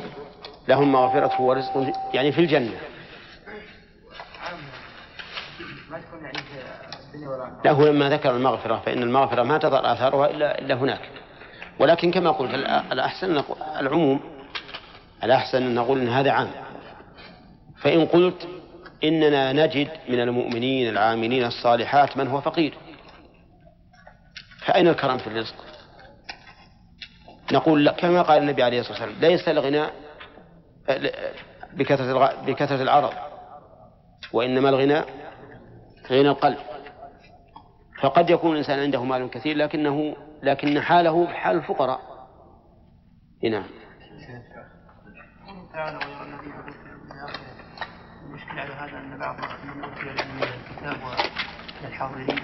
لهم مغفرة ورزق يعني في الجنة. لا هو لما ذكر المغفرة فإن المغفرة ما تظهر آثارها إلا إلا هناك. ولكن كما قلت الأحسن العموم الأحسن أن نقول أن هذا عام. فإن قلت إننا نجد من المؤمنين العاملين الصالحات من هو فقير. فأين الكرم في الرزق؟ نقول كما قال النبي عليه الصلاة والسلام ليس الغنى بكثرة بكثرة العرض وإنما الغنى غنى القلب فقد يكون الإنسان عنده مال كثير لكنه لكن حاله حال الفقراء نعم المشكلة على هذا أن بعض من أوتي الكتاب والحاضرين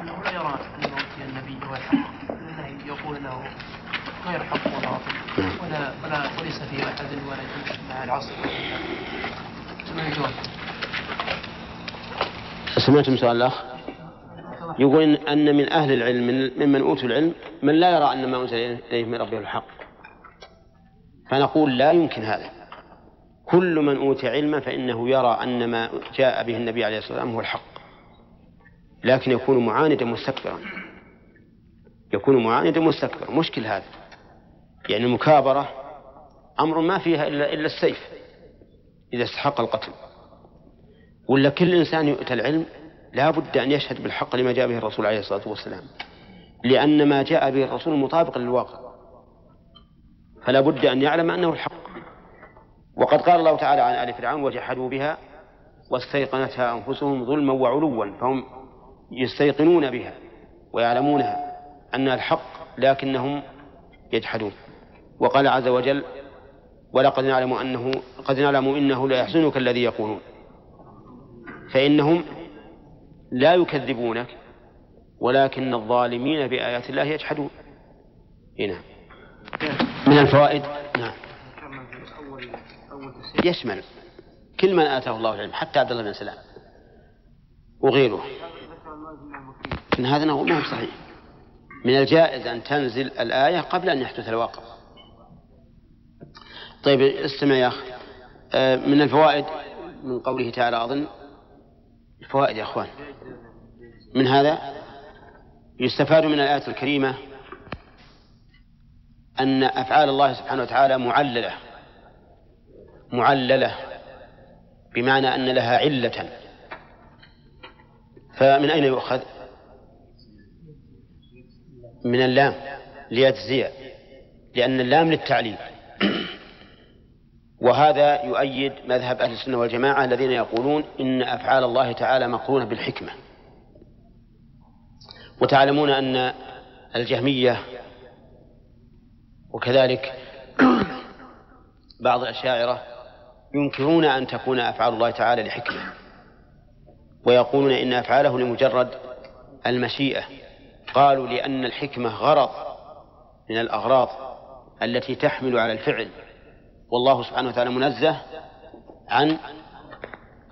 أنه لا يرى أنه أوتي النبي هو الحق يقول أنه غير حق وباطل ولا ولا وليس في أحد ولا مع العصر؟ سمعتم سؤال الأخ؟ يقول أن من أهل العلم ممن أوتوا العلم من لا يرى أن ما أنزل إليه من ربه الحق. فنقول لا يمكن هذا. كل من أوتي علما فإنه يرى أن ما جاء به النبي عليه الصلاة والسلام هو الحق. لكن يكون معاندا مستكبرا. يكون معاندا مستكبرا. مشكل هذا. يعني المكابرة أمر ما فيها إلا إلا السيف إذا استحق القتل. ولا كل إنسان يؤتى العلم لا بد أن يشهد بالحق لما جاء به الرسول عليه الصلاة والسلام لأن ما جاء به الرسول مطابق للواقع. فلا بد أن يعلم أنه الحق. وقد قال الله تعالى عن آل فرعون وجحدوا بها واستيقنتها أنفسهم ظلما وعلوا فهم يستيقنون بها ويعلمونها أنها الحق لكنهم يجحدون. وقال عز وجل ولقد نعلم أنه قد نعلم إنه لا يحزنك الذي يقولون. فإنهم لا يكذبونك ولكن الظالمين بآيات الله يجحدون. هنا من الفوائد؟ نعم. يشمل كل من آتاه الله العلم حتى عبد الله بن سلام. وغيره. لكن هذا ما هو صحيح. من الجائز أن تنزل الآية قبل أن يحدث الواقع. طيب استمع يا أخي. آه، من الفوائد من قوله تعالى أظن. الفوائد يا أخوان. من هذا يستفاد من الآية الكريمة أن أفعال الله سبحانه وتعالى معللة معللة بمعنى أن لها علة. فمن أين يؤخذ؟ من اللام ليجزي لأن اللام للتعليل. وهذا يؤيد مذهب أهل السنة والجماعة الذين يقولون إن أفعال الله تعالى مقرونة بالحكمة. وتعلمون أن الجهمية وكذلك بعض الأشاعرة ينكرون أن تكون أفعال الله تعالى لحكمة. ويقولون إن أفعاله لمجرد المشيئة. قالوا لأن الحكمة غرض من الأغراض التي تحمل على الفعل. والله سبحانه وتعالى منزه عن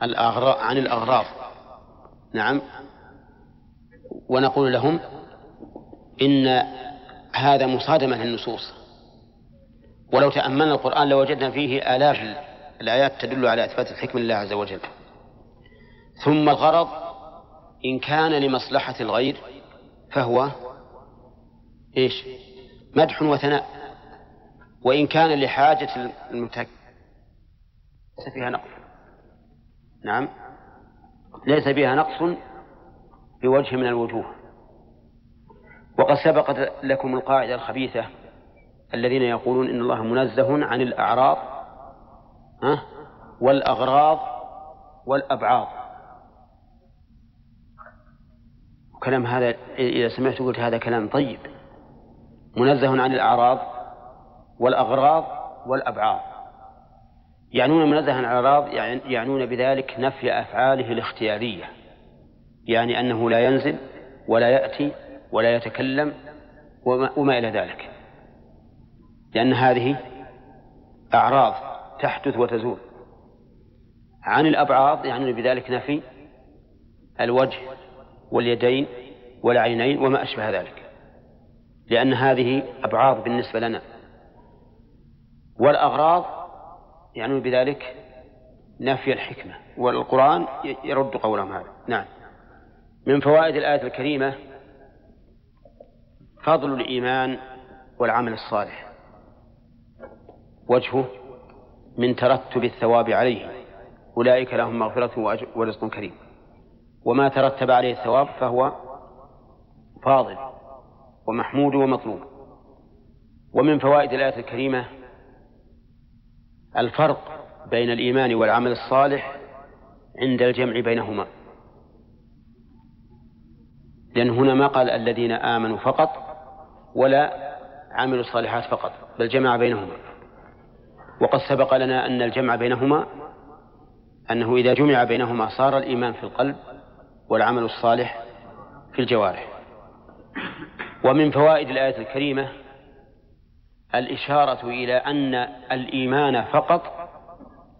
الأغراض عن الأغراض. نعم. ونقول لهم إن هذا مصادمة للنصوص. ولو تأملنا القرآن لوجدنا فيه آلاف الآيات تدل على إثبات الحكمة لله عز وجل. ثم الغرض إن كان لمصلحة الغير فهو إيش؟ مدح وثناء. وإن كان لحاجة المتك ليس فيها نقص. نعم. ليس فيها نقص بوجه من الوجوه. وقد سبقت لكم القاعدة الخبيثة الذين يقولون إن الله منزه عن الأعراض والأغراض والأبعاض. وكلام هذا إذا سمعت قلت هذا كلام طيب. منزه عن الأعراض والأغراض والأبعاض يعنون منزه عن الأعراض يعنون بذلك نفي أفعاله الاختيارية. يعني أنه لا ينزل ولا يأتي ولا يتكلم وما, وما إلى ذلك. لأن هذه أعراض تحدث وتزول. عن الأبعاض يعنون بذلك نفي الوجه واليدين والعينين وما أشبه ذلك. لأن هذه أبعاض بالنسبة لنا. والأغراض يعني بذلك نفي الحكمة والقرآن يرد قولهم هذا. نعم. من فوائد الآية الكريمة فضل الإيمان والعمل الصالح. وجهه من ترتب الثواب عليه. أولئك لهم مغفرة ورزق كريم. وما ترتب عليه الثواب فهو فاضل ومحمود ومطلوب. ومن فوائد الآية الكريمة الفرق بين الإيمان والعمل الصالح عند الجمع بينهما. لأن هنا ما قال الذين آمنوا فقط ولا عملوا الصالحات فقط بل جمع بينهما. وقد سبق لنا أن الجمع بينهما أنه إذا جمع بينهما صار الإيمان في القلب والعمل الصالح في الجوارح. ومن فوائد الآية الكريمة الإشارة إلى أن الإيمان فقط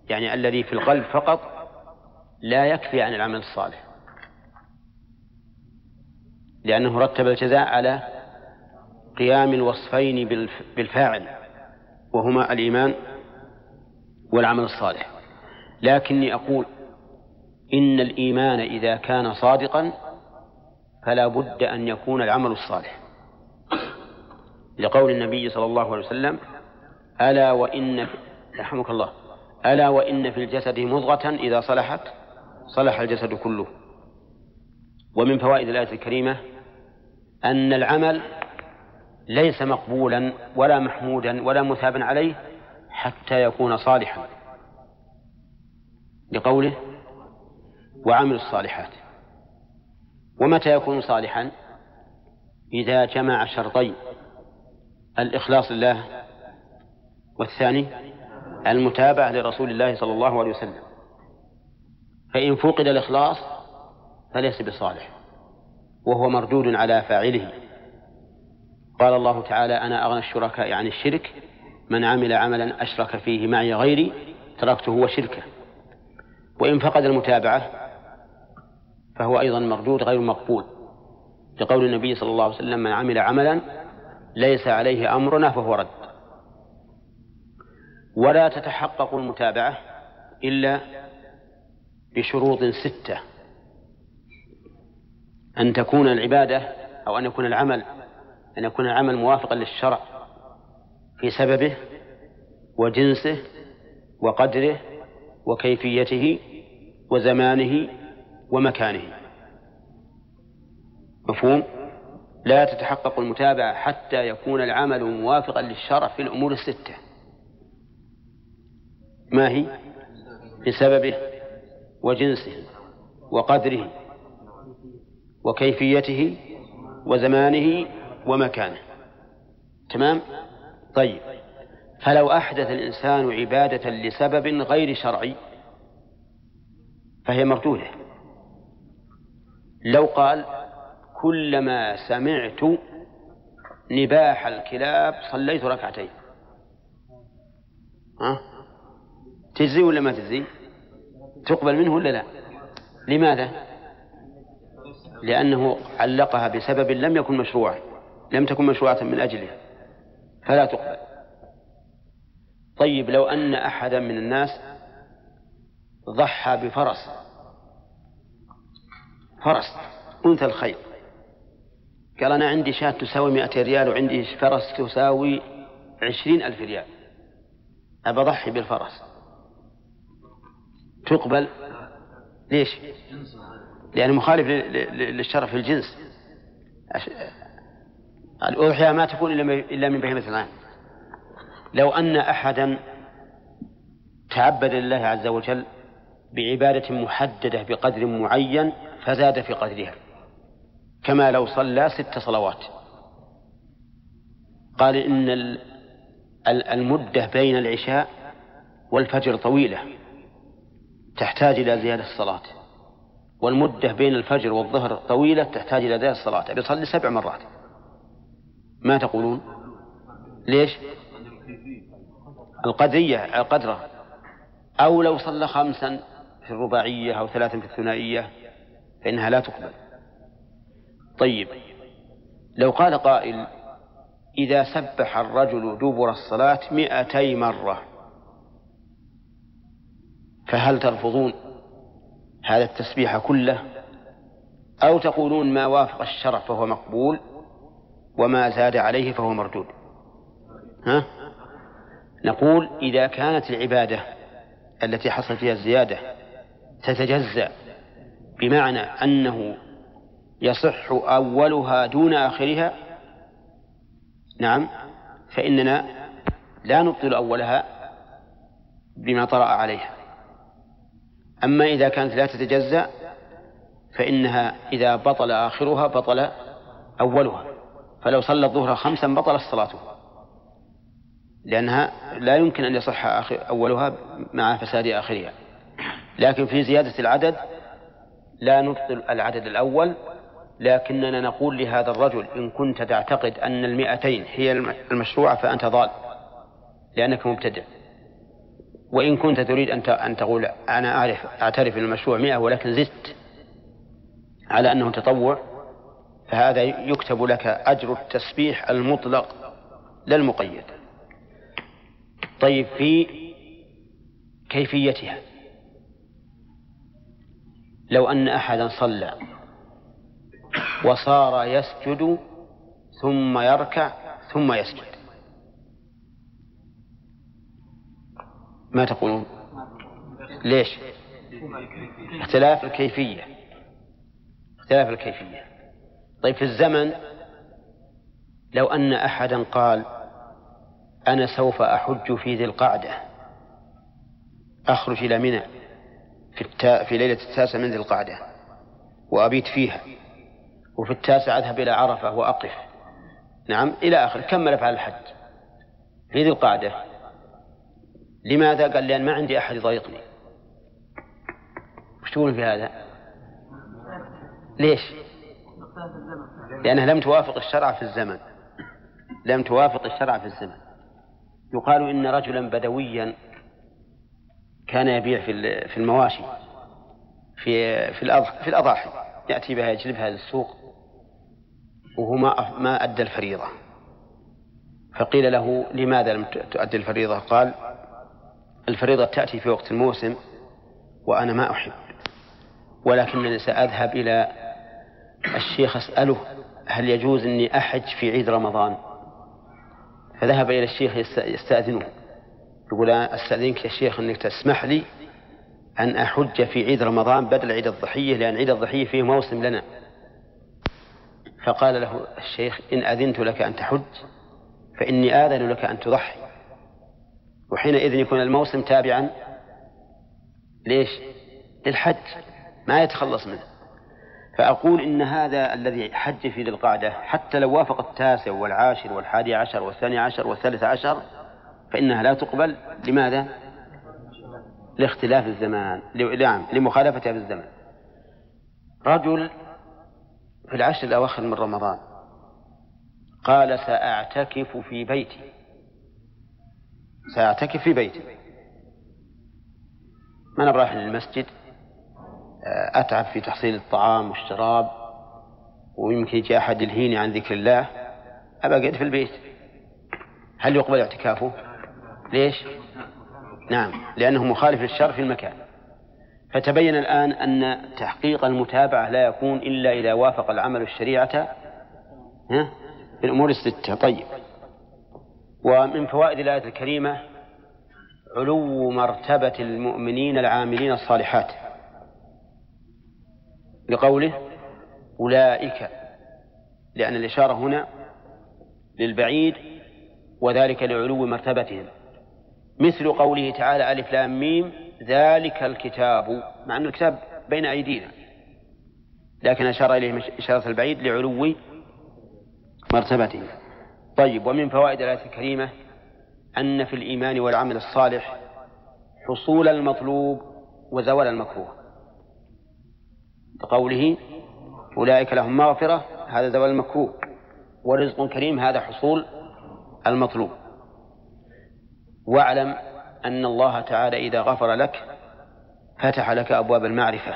يعني الذي في القلب فقط لا يكفي عن العمل الصالح. لأنه رتب الجزاء على قيام الوصفين بالفاعل وهما الإيمان والعمل الصالح. لكني أقول إن الإيمان إذا كان صادقا فلا بد أن يكون العمل الصالح. لقول النبي صلى الله عليه وسلم ألا وإن رحمك الله ألا وإن في الجسد مضغة إذا صلحت صلح الجسد كله. ومن فوائد الآية الكريمة أن العمل ليس مقبولا ولا محمودا ولا مثابا عليه حتى يكون صالحا. لقوله وعملوا الصالحات. ومتى يكون صالحا؟ إذا جمع شرطين. الإخلاص لله والثاني المتابعة لرسول الله صلى الله عليه وسلم. فإن فقد الإخلاص فليس بصالح وهو مردود على فاعله. قال الله تعالى أنا أغنى الشركاء عن الشرك من عمل عملا أشرك فيه معي غيري تركته وشركه. وإن فقد المتابعة فهو أيضا مردود غير مقبول لقول النبي صلى الله عليه وسلم من عمل عملا ليس عليه أمرنا فهو رد. ولا تتحقق المتابعة إلا بشروط ستة. أن تكون العبادة أو أن يكون العمل أن يكون العمل موافقا للشرع في سببه وجنسه وقدره وكيفيته وزمانه ومكانه. مفهوم؟ لا تتحقق المتابعة حتى يكون العمل موافقا للشرع في الأمور الستة. ما هي؟ بسببه وجنسه وقدره وكيفيته وزمانه ومكانه. تمام؟ طيب. فلو أحدث الإنسان عبادة لسبب غير شرعي فهي مردودة. لو قال كلما سمعت نباح الكلاب صليت ركعتين. ها؟ تجزي ولا ما تجزي؟ تقبل منه ولا لا؟ لماذا؟ لأنه علقها بسبب لم يكن مشروعا لم تكن مشروعة من أجله فلا تقبل. طيب لو أن أحدا من الناس ضحى بفرس فرس أنثى الخيل قال أنا عندي شاة تساوي مئة ريال وعندي فرس تساوي عشرين ألف ريال. أبى أضحي بالفرس. تقبل؟ ليش؟ لأنه مخالف للشرع في الجنس. الأضحية ما تكون إلا من بهيمة الآن لو أن أحدا تعبد لله عز وجل بعبادة محددة بقدر معين فزاد في قدرها. كما لو صلى ست صلوات. قال إن المدة بين العشاء والفجر طويلة تحتاج إلى زيادة الصلاة. والمدة بين الفجر والظهر طويلة تحتاج إلى زيادة الصلاة. بيصلي سبع مرات. ما تقولون؟ ليش؟ القدرية القدرة. أو لو صلى خمسا في الرباعية أو ثلاثا في الثنائية فإنها لا تقبل. طيب لو قال قائل إذا سبح الرجل دبر الصلاة مئتي مرة فهل ترفضون هذا التسبيح كله أو تقولون ما وافق الشرع فهو مقبول وما زاد عليه فهو مردود ها؟ نقول إذا كانت العبادة التي حصل فيها الزيادة تتجزأ بمعنى أنه يصح أولها دون آخرها؟ نعم. فإننا لا نبطل أولها بما طرأ عليها. أما إذا كانت لا تتجزأ فإنها إذا بطل آخرها بطل أولها. فلو صلى الظهر خمسا بطلت صلاته. لأنها لا يمكن أن يصح آخر أولها مع فساد آخرها. لكن في زيادة العدد لا نبطل العدد الأول لكننا نقول لهذا الرجل إن كنت تعتقد أن المئتين هي المشروعة فأنت ضال لأنك مبتدع. وإن كنت تريد أن أن تقول أنا أعرف أعترف أن المشروع مئة ولكن زدت على أنه تطوع فهذا يكتب لك أجر التسبيح المطلق لا المقيد طيب في كيفيتها؟ لو أن أحدا صلى وصار يسجد ثم يركع ثم يسجد. ما تقولون؟ ليش؟ اختلاف الكيفية. اختلاف الكيفية. طيب في الزمن لو أن أحدا قال أنا سوف أحج في ذي القعدة أخرج إلى منى في. في ليلة التاسع من ذي القعدة وأبيت فيها وفي التاسع أذهب إلى عرفة وأقف. نعم إلى آخر كمل أفعال الحج. في ذي القعدة لماذا؟ قال لأن ما عندي أحد يضايقني. وش تقول في هذا؟ ليش؟ لأنها لم توافق الشرع في الزمن. لم توافق الشرع في الزمن. يقال إن رجلا بدويا كان يبيع في في المواشي في في الأضاحي يأتي بها يجلبها للسوق. وهو ما ما أدى الفريضة. فقيل له لماذا لم تؤدي الفريضة؟ قال الفريضة تأتي في وقت الموسم وأنا ما أحب. ولكنني سأذهب إلى الشيخ أسأله هل يجوز أني أحج في عيد رمضان؟ فذهب إلى الشيخ يستأذنه. يقول أستأذنك يا شيخ أنك تسمح لي أن أحج في عيد رمضان بدل عيد الضحية لأن عيد الضحية فيه موسم لنا. فقال له الشيخ إن أذنت لك أن تحج فإني آذن لك أن تضحي. وحينئذ يكون الموسم تابعا. ليش؟ للحج ما يتخلص منه. فأقول إن هذا الذي حج في ذي القعدة حتى لو وافق التاسع والعاشر والحادي عشر والثاني عشر والثالث عشر فإنها لا تقبل. لماذا؟ لاختلاف الزمان نعم لمخالفتها في الزمن رجل في العشر الأواخر من رمضان. قال سأعتكف في بيتي. سأعتكف في بيتي. ما أنا للمسجد أتعب في تحصيل الطعام والشراب ويمكن يجي أحد يلهيني عن ذكر الله أبقى أقعد في البيت. هل يقبل اعتكافه؟ ليش؟ نعم لأنه مخالف للشرع في المكان. فتبين الآن أن تحقيق المتابعة لا يكون إلا إذا وافق العمل الشريعة في الأمور الستة. طيب. ومن فوائد الآية الكريمة علو مرتبة المؤمنين العاملين الصالحات. لقوله أولئك لأن الإشارة هنا للبعيد وذلك لعلو مرتبتهم. مثل قوله تعالى ألف لام ميم. ذلك الكتاب مع أن الكتاب بين أيدينا لكن أشار إليه إشارة البعيد لعلو مرتبته. طيب ومن فوائد الآية الكريمة أن في الإيمان والعمل الصالح حصول المطلوب وزوال المكروه. بقوله أولئك لهم مغفرة هذا زوال المكروه ورزق كريم هذا حصول المطلوب. واعلم أن الله تعالى إذا غفر لك فتح لك أبواب المعرفة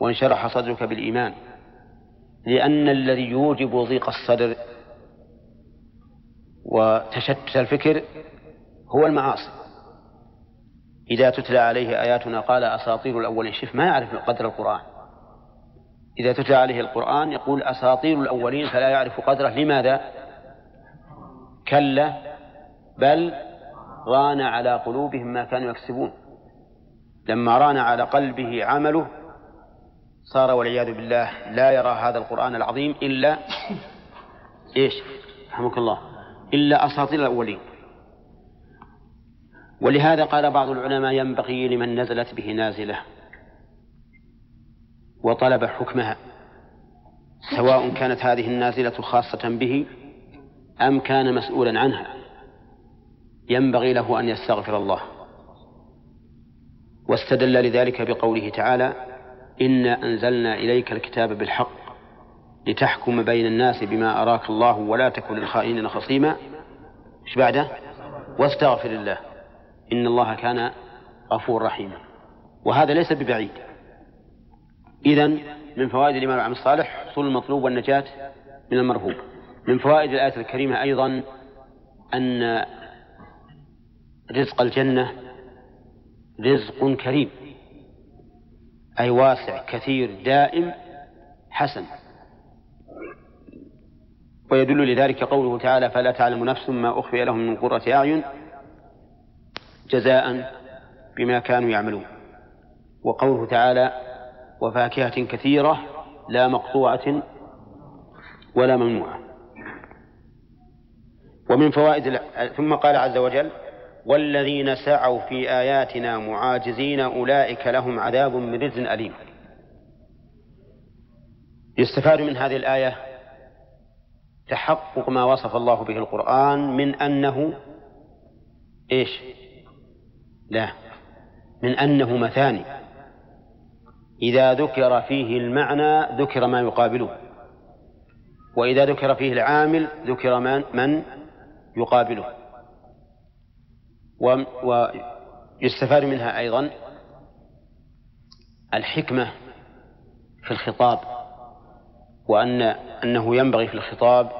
وانشرح صدرك بالإيمان. لأن الذي يوجب ضيق الصدر وتشتت الفكر هو المعاصي. إذا تتلى عليه آياتنا قال أساطير الأولين. شف ما يعرف قدر القرآن. إذا تتلى عليه القرآن يقول أساطير الأولين فلا يعرف قدره. لماذا؟ كلا بل ران على قلوبهم ما كانوا يكسبون. لما ران على قلبه عمله صار والعياذ بالله لا يرى هذا القرآن العظيم إلا إيش؟ رحمك الله. إلا أساطير الأولين. ولهذا قال بعض العلماء ينبغي لمن نزلت به نازلة وطلب حكمها سواء كانت هذه النازلة خاصة به أم كان مسؤولا عنها. ينبغي له أن يستغفر الله. واستدل لذلك بقوله تعالى إنا أنزلنا إليك الكتاب بالحق لتحكم بين الناس بما أراك الله ولا تكن للخائنين خصيما. إيش بعده؟ واستغفر الله. إن الله كان غفور رحيما. وهذا ليس ببعيد. إذا من فوائد الإيمان والعمل الصالح حصول المطلوب والنجاة من المرهوب. من فوائد الآية الكريمة أيضا أن رزق الجنة رزق كريم أي واسع كثير دائم حسن. ويدل لذلك قوله تعالى فلا تعلم نفس ما أخفي لهم من قرة أعين جزاء بما كانوا يعملون. وقوله تعالى وفاكهة كثيرة لا مقطوعة ولا ممنوعة. ومن فوائد ثم قال عز وجل والذين سعوا في آياتنا معاجزين أولئك لهم عذاب من رجز أليم. يستفاد من هذه الآية تحقق ما وصف الله به القرآن من أنه إيش؟ لا من أنه مثاني. إذا ذكر فيه المعنى ذكر ما يقابله. وإذا ذكر فيه العامل ذكر من, يقابله. ويستفاد منها أيضا الحكمة في الخطاب وأن أنه ينبغي في الخطاب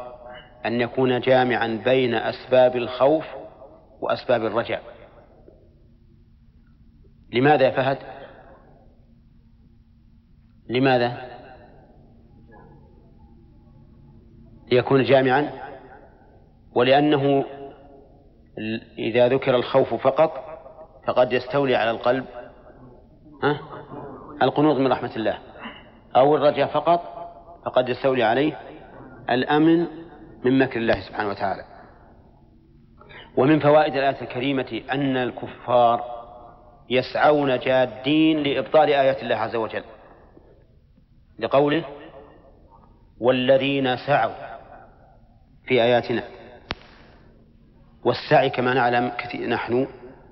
أن يكون جامعا بين أسباب الخوف وأسباب الرجاء لماذا يا فهد؟ لماذا؟ ليكون جامعا ولأنه إذا ذكر الخوف فقط فقد يستولي على القلب ها؟ القنوط من رحمة الله. أو الرجاء فقط فقد يستولي عليه الأمن من مكر الله سبحانه وتعالى. ومن فوائد الآية الكريمة أن الكفار يسعون جادين لإبطال آيات الله عز وجل. لقوله والذين سعوا في آياتنا. والسعي كما نعلم كثير نحن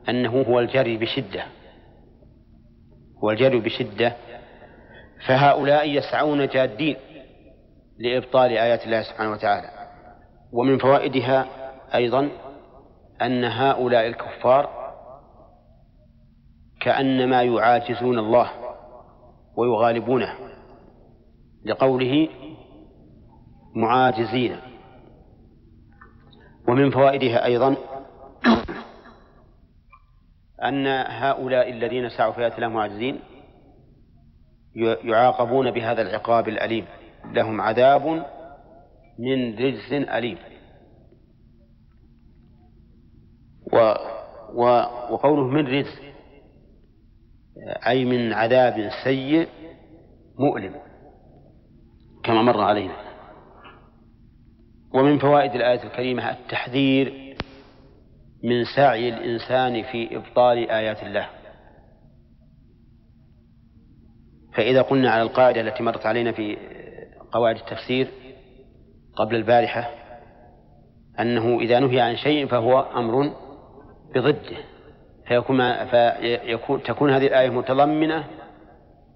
أنه هو الجري بشدة هو الجري بشدة. فهؤلاء يسعون جادين لإبطال آيات الله سبحانه وتعالى. ومن فوائدها أيضا أن هؤلاء الكفار كأنما يعاجزون الله ويغالبونه لقوله معاجزين. ومن فوائدها أيضا أن هؤلاء الذين سعوا في آيات الله معجزين يعاقبون بهذا العقاب الأليم. لهم عذاب من رجز أليم. و و وقوله من رجز أي من عذاب سيء مؤلم كما مر علينا. ومن فوائد الآية الكريمة التحذير من سعي الإنسان في إبطال آيات الله. فإذا قلنا على القاعدة التي مرت علينا في قواعد التفسير قبل البارحة أنه إذا نهي عن شيء فهو أمر بضده. فيكون, فيكون تكون هذه الآية متضمنة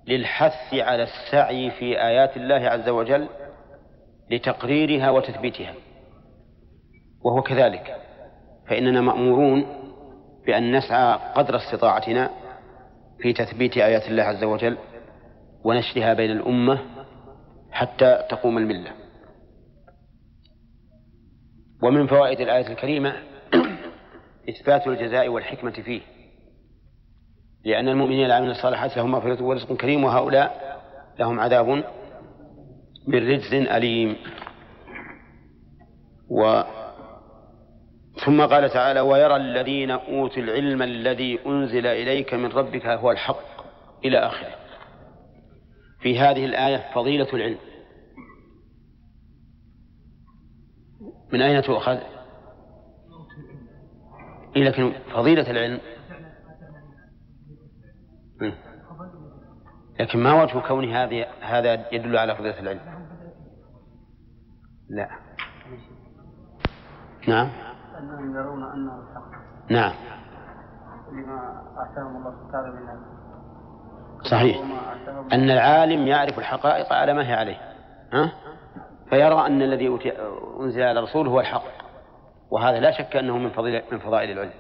للحث على السعي في آيات الله عز وجل لتقريرها وتثبيتها. وهو كذلك. فإننا مأمورون بأن نسعى قدر استطاعتنا في تثبيت آيات الله عز وجل ونشرها بين الأمة حتى تقوم الملة. ومن فوائد الآية الكريمة إثبات الجزاء والحكمة فيه. لأن المؤمنين العاملين الصالحات لهم مغفرة ورزق كريم وهؤلاء لهم عذاب من رجز أليم. و ثم قال تعالى ويرى الذين أوتوا العلم الذي أنزل إليك من ربك هو الحق إلى آخره. في هذه الآية فضيلة العلم. من أين تؤخذ؟ إيه لكن فضيلة العلم. لكن ما وجه كون هذه هذا يدل على فضيلة العلم؟ لا. نعم. أنهم يرون أنه الحق. نعم. لما آتاهم الله تعالى من صحيح. أن العالم يعرف الحقائق على ما هي عليه. ها؟ فيرى أن الذي أنزل على الرسول هو الحق. وهذا لا شك أنه من فضيلة من فضائل العلم.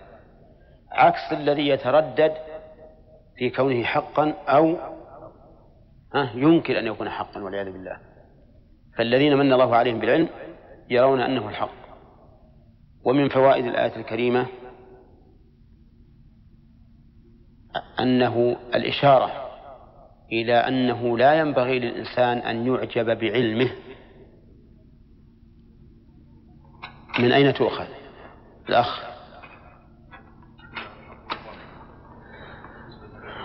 عكس الذي يتردد في كونه حقا أو ها؟ ينكر أن يكون حقا والعياذ بالله. فالذين من الله عليهم بالعلم يرون أنه الحق. ومن فوائد الآية الكريمة أنه الإشارة إلى أنه لا ينبغي للإنسان أن يعجب بعلمه. من أين تؤخذ؟ الأخ.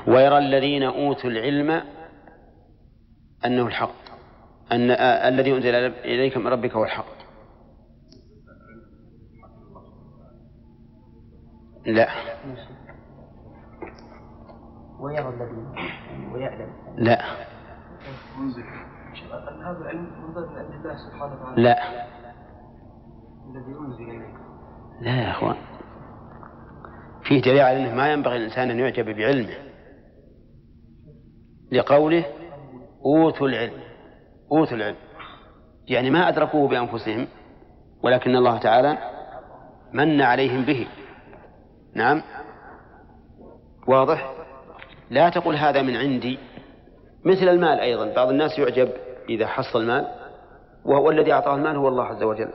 ويرى الذين أوتوا العلم أنه الحق. أن الذي أنزل إليك من ربك هو الحق. لا. ويرى الذين ويعلم. لا. أن هذا العلم الله سبحانه وتعالى لا. الذي أنزل إليك لا يا أخوان. فيه دليل على أنه ما ينبغي الإنسان أن يعجب بعلمه. لقوله أوتوا العلم. اوتوا العلم. يعني ما أدركوه بأنفسهم ولكن الله تعالى من عليهم به. نعم. واضح؟ لا تقل هذا من عندي. مثل المال أيضا. بعض الناس يعجب إذا حصل مال وهو الذي أعطاه المال هو الله عز وجل.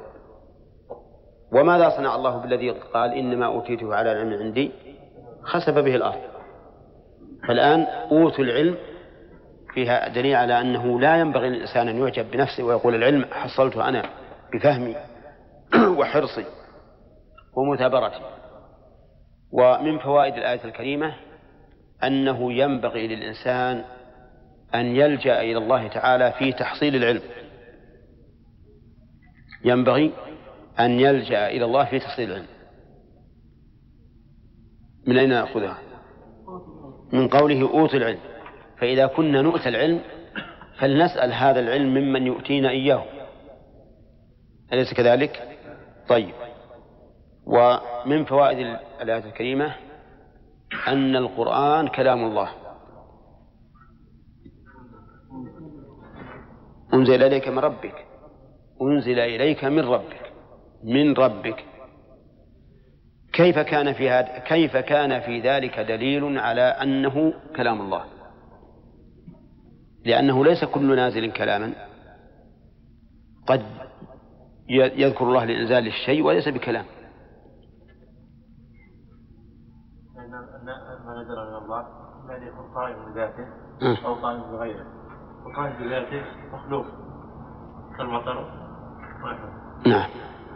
وماذا صنع الله بالذي قال إنما أوتيته على علم عندي؟ خسف به الأرض. فالآن أوتوا العلم فيها دليل على أنه لا ينبغي للإنسان أن يعجب بنفسه ويقول العلم حصلته أنا بفهمي وحرصي ومثابرتي. ومن فوائد الآية الكريمة أنه ينبغي للإنسان أن يلجأ إلى الله تعالى في تحصيل العلم. ينبغي أن يلجأ إلى الله في تحصيل العلم. من أين نأخذها؟ من قوله أوتوا العلم. فإذا كنا نؤتى العلم فلنسأل هذا العلم ممن يؤتينا إياه. أليس كذلك؟ طيب. ومن فوائد الآية الكريمة أن القرآن كلام الله. أنزل إليك من ربك. أنزل إليك من ربك. من ربك. كيف كان في هذا كيف كان في ذلك دليل على أنه كلام الله؟ لأنه ليس كل نازل كلاما. قد يذكر الله لإنزال الشيء وليس بكلام. ما نزل من الله أن يكون قائم بذاته أو قائم بغيره. وقائم بذاته مخلوق كالمطر نعم.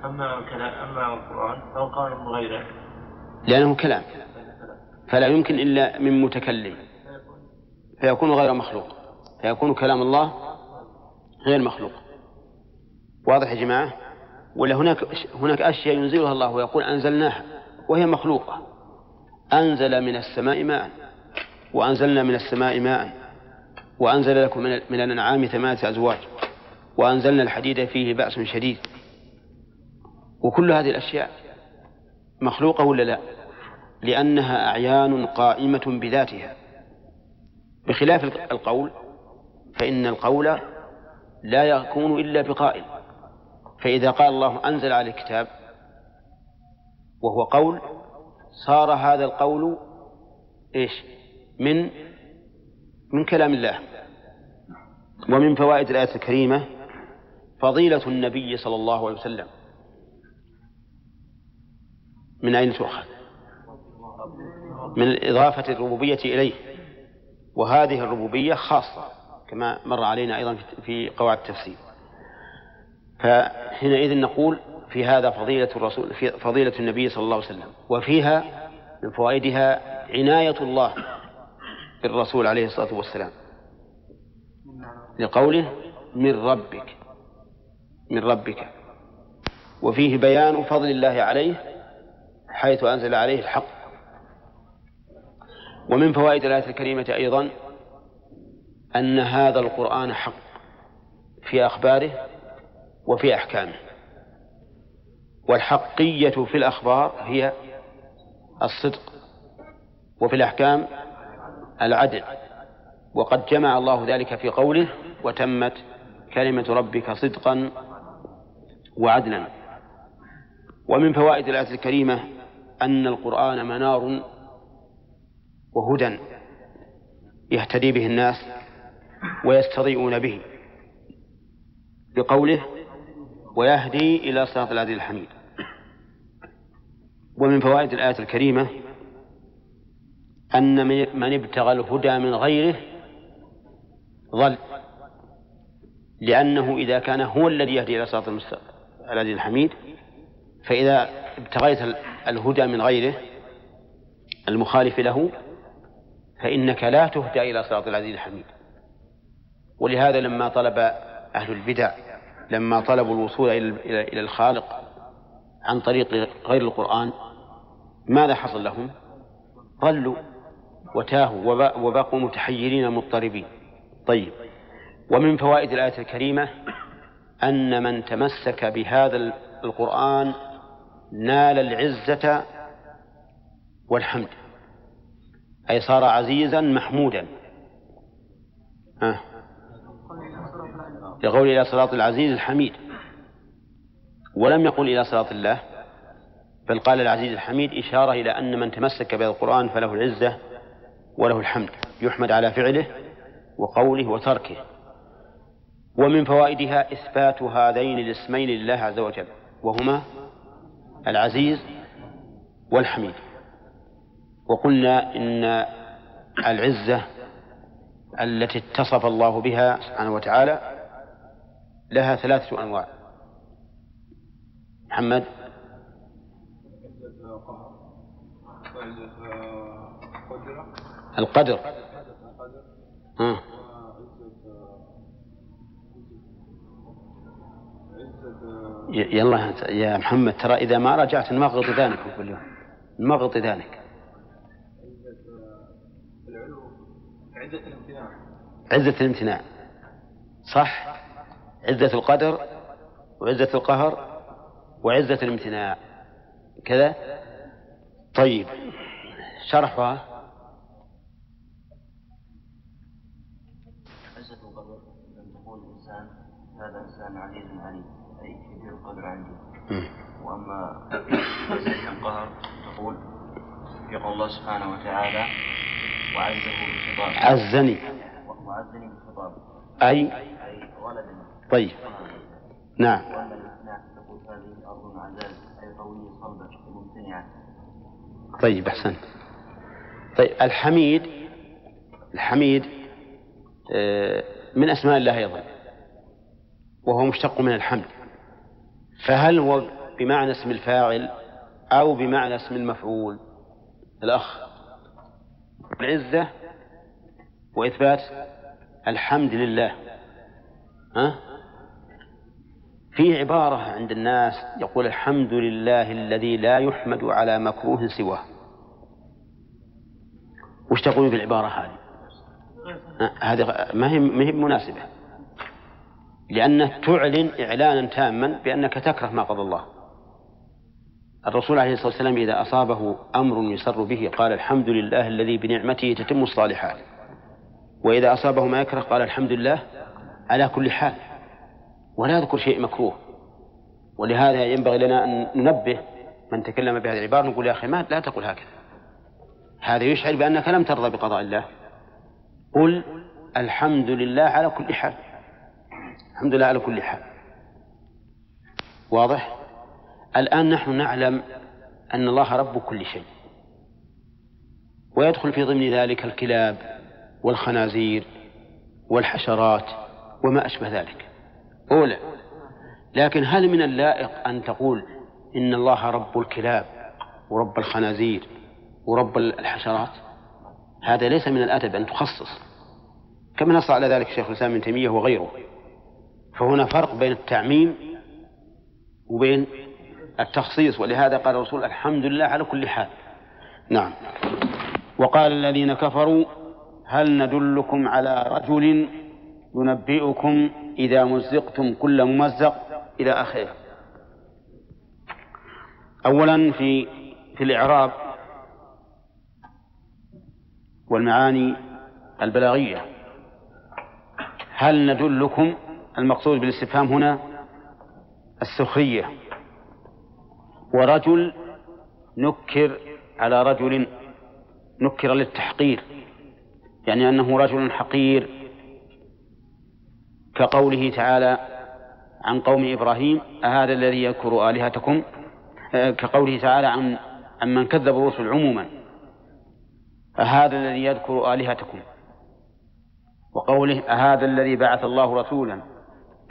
أما كلام أما القرآن فهو قائم بغيره. لأنه كلام. فلا يمكن إلا من متكلم. فيكون غير مخلوق. فيكون كلام الله غير مخلوق. واضح يا جماعة؟ ولا هناك هناك أشياء ينزلها الله ويقول أنزلناها وهي مخلوقة. أنزل من السماء ماء وأنزلنا من السماء ماء وأنزل لكم من الأنعام ثمانية أزواج وأنزلنا الحديد فيه بأس شديد. وكل هذه الأشياء مخلوقة ولا لا؟ لأنها أعيان قائمة بذاتها. بخلاف القول فإن القول لا يكون إلا بقائل. فإذا قال الله أنزل على الكتاب وهو قول صار هذا القول إيش؟ من من كلام الله. ومن فوائد الآية الكريمة فضيلة النبي صلى الله عليه وسلم. من أين تؤخذ؟ من إضافة الربوبية إليه. وهذه الربوبية خاصة. كما مر علينا أيضا في قواعد التفسير. فحينئذ نقول في هذا فضيلة الرسول في فضيلة النبي صلى الله عليه وسلم وفيها من فوائدها عناية الله بالرسول عليه الصلاة والسلام لقوله من ربك من ربك. وفيه بيان فضل الله عليه حيث أنزل عليه الحق. ومن فوائد الآية الكريمة أيضا أن هذا القرآن حق في أخباره وفي أحكامه. والحقية في الأخبار هي الصدق وفي الأحكام العدل. وقد جمع الله ذلك في قوله وتمت كلمة ربك صدقا وعدلا ومن فوائد الآية الكريمة أن القرآن منار وهدى يهتدي به الناس ويستضيئون به. بقوله ويهدي إلى صراط العزيز الحميد. ومن فوائد الآية الكريمة أن من ابتغى الهدى من غيره ضل لأنه إذا كان هو الذي يهدي إلى صراط العزيز الحميد فإذا ابتغيت الهدى من غيره المخالف له فإنك لا تهدى إلى صراط العزيز الحميد. ولهذا لما طلب أهل البدع لما طلبوا الوصول إلى الخالق عن طريق غير القرآن ماذا حصل لهم؟ ضلوا وتاهوا وبقوا متحيرين مضطربين. طيب ومن فوائد الآية الكريمة أن من تمسك بهذا القرآن نال العزة والحمد أي صار عزيزا محمودا. ها يقول إلى صراط العزيز الحميد. ولم يقل إلى صراط الله بل قال العزيز الحميد إشارة إلى أن من تمسك بهذا القرآن فله العزة وله الحمد يحمد على فعله وقوله وتركه. ومن فوائدها إثبات هذين الاسمين لله عز وجل وهما العزيز والحميد. وقلنا إن العزة التي اتصف الله بها سبحانه وتعالى لها ثلاثة أنواع. محمد؟ القدر. ها. يلا يا محمد ترى إذا ما رجعت نمغط ذانك كل يوم نمغط ذانك عزة الامتناع. عزة الامتناع. صح؟ عزة القدر وعزة القهر وعزة الامتناع. كذا؟ طيب. شرحها. عزة القدر. أن تقول الإنسان هذا إنسان عزيز عليم أي كبير القدر عندي. وأما عزة القهر تقول يقول الله سبحانه وتعالى وعزه بالخطاب عزني وعزني بالخطاب أي طيب. نعم. طيب أحسنت. طيب الحميد الحميد آه، من أسماء الله أيضا وهو مشتق من الحمد. فهل هو بمعنى اسم الفاعل أو بمعنى اسم المفعول؟ الأخ. العزة وإثبات الحمد لله. ها؟ في عبارة عند الناس يقول الحمد لله الذي لا يحمد على مكروه سواه. وش تقول في العبارة هذه؟ هذه ما هي ما هي مناسبة لأنه تعلن إعلانا تاما بأنك تكره ما قضى الله. الرسول عليه الصلاة والسلام إذا أصابه أمر يسر به قال الحمد لله الذي بنعمته تتم الصالحات. وإذا أصابه ما يكره قال الحمد لله على كل حال. ولا يذكر شيء مكروه. ولهذا ينبغي لنا أن ننبه من تكلم بهذه العبارة نقول يا أخي ما لا تقول هكذا. هذا يشعر بأنك لم ترضى بقضاء الله. قل الحمد لله على كل حال. الحمد لله على كل حال. واضح؟ الآن نحن نعلم أن الله رب كل شيء. ويدخل في ضمن ذلك الكلاب والخنازير والحشرات وما أشبه ذلك. أولى. لكن هل من اللائق أن تقول إن الله رب الكلاب ورب الخنازير ورب الحشرات؟ هذا ليس من الأدب أن تخصص. كما نص على ذلك شيخ الإسلام ابن تيمية وغيره. فهنا فرق بين التعميم وبين التخصيص ولهذا قال الرسول الحمد لله على كل حال. نعم. وقال الذين كفروا هل ندلكم على رجل ينبئكم إذا مزقتم كل ممزق إلى آخره. أولا في في الإعراب والمعاني البلاغية. هل ندلكم؟ المقصود بالاستفهام هنا السخرية. ورجل نكر على رجل نكر للتحقير يعني أنه رجل حقير كقوله تعالى عن قوم إبراهيم أهذا الذي يذكر آلهتكم؟ آه، كقوله تعالى عن من كذب الرسل عموما. أهذا الذي يذكر آلهتكم؟ وقوله أهذا الذي بعث الله رسولا.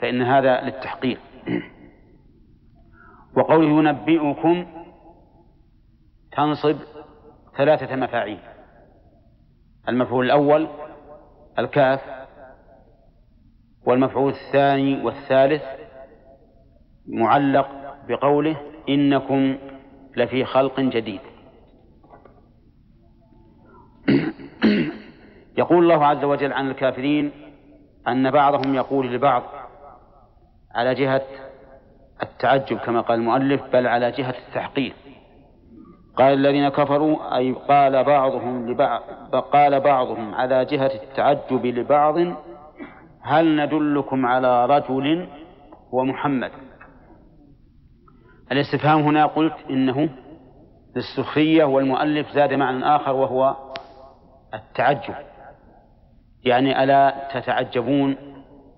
فإن هذا للتحقير وقوله ينبئكم تنصب ثلاثة مفاعيل. المفعول الأول الكاف والمفعول الثاني والثالث معلق بقوله إنكم لفي خلق جديد. يقول الله عز وجل عن الكافرين أن بعضهم يقول لبعض على جهة التعجب كما قال المؤلف بل على جهة التحقير. قال الذين كفروا أي قال بعضهم لبعض قال بعضهم على جهة التعجب لبعض هل ندلكم على رجل هو محمد؟ الاستفهام هنا قلت إنه للسخرية والمؤلف زاد معنى آخر وهو التعجب. يعني ألا تتعجبون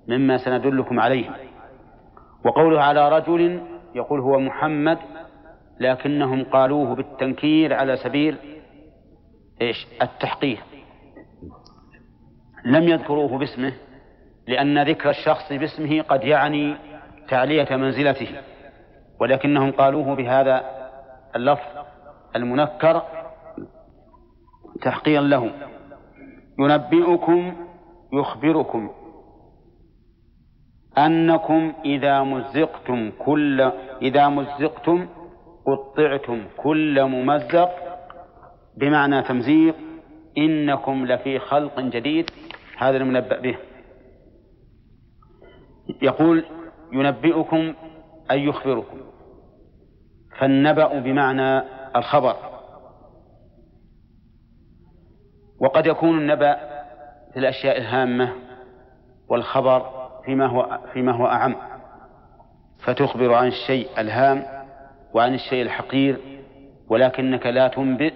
مما سندلكم عليه. وقوله على رجل يقول هو محمد لكنهم قالوه بالتنكير على سبيل إيش؟ التحقير لم يذكروه باسمه. لأن ذكر الشخص باسمه قد يعني تعلية منزلته ولكنهم قالوه بهذا اللفظ المنكر تحقيرا له. ينبئكم يخبركم أنكم إذا مزقتم كل إذا مزقتم قطعتم كل ممزق بمعنى تمزيق إنكم لفي خلق جديد. هذا المنبأ به. يقول ينبئكم أي يخبركم. فالنبأ بمعنى الخبر. وقد يكون النبأ في الأشياء الهامة والخبر فيما هو فيما هو أعم. فتخبر عن الشيء الهام وعن الشيء الحقير ولكنك لا تنبئ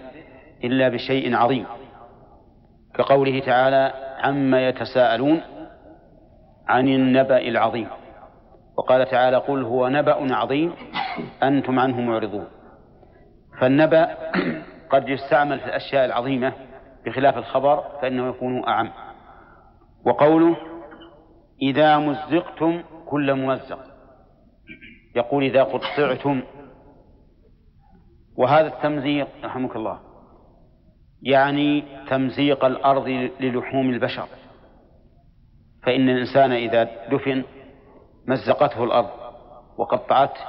إلا بشيء عظيم. كقوله تعالى عما يتساءلون عن النبأ العظيم. وقال تعالى قل هو نبأ عظيم أنتم عنه معرضون. فالنبأ قد يستعمل في الأشياء العظيمة بخلاف الخبر فإنه يكون أعم. وقوله إذا مزقتم كل ممزق. يقول إذا قطعتم. وهذا التمزيق رحمك الله يعني تمزيق الأرض للحوم البشر. فإن الإنسان إذا دفن مزقته الأرض وقطعته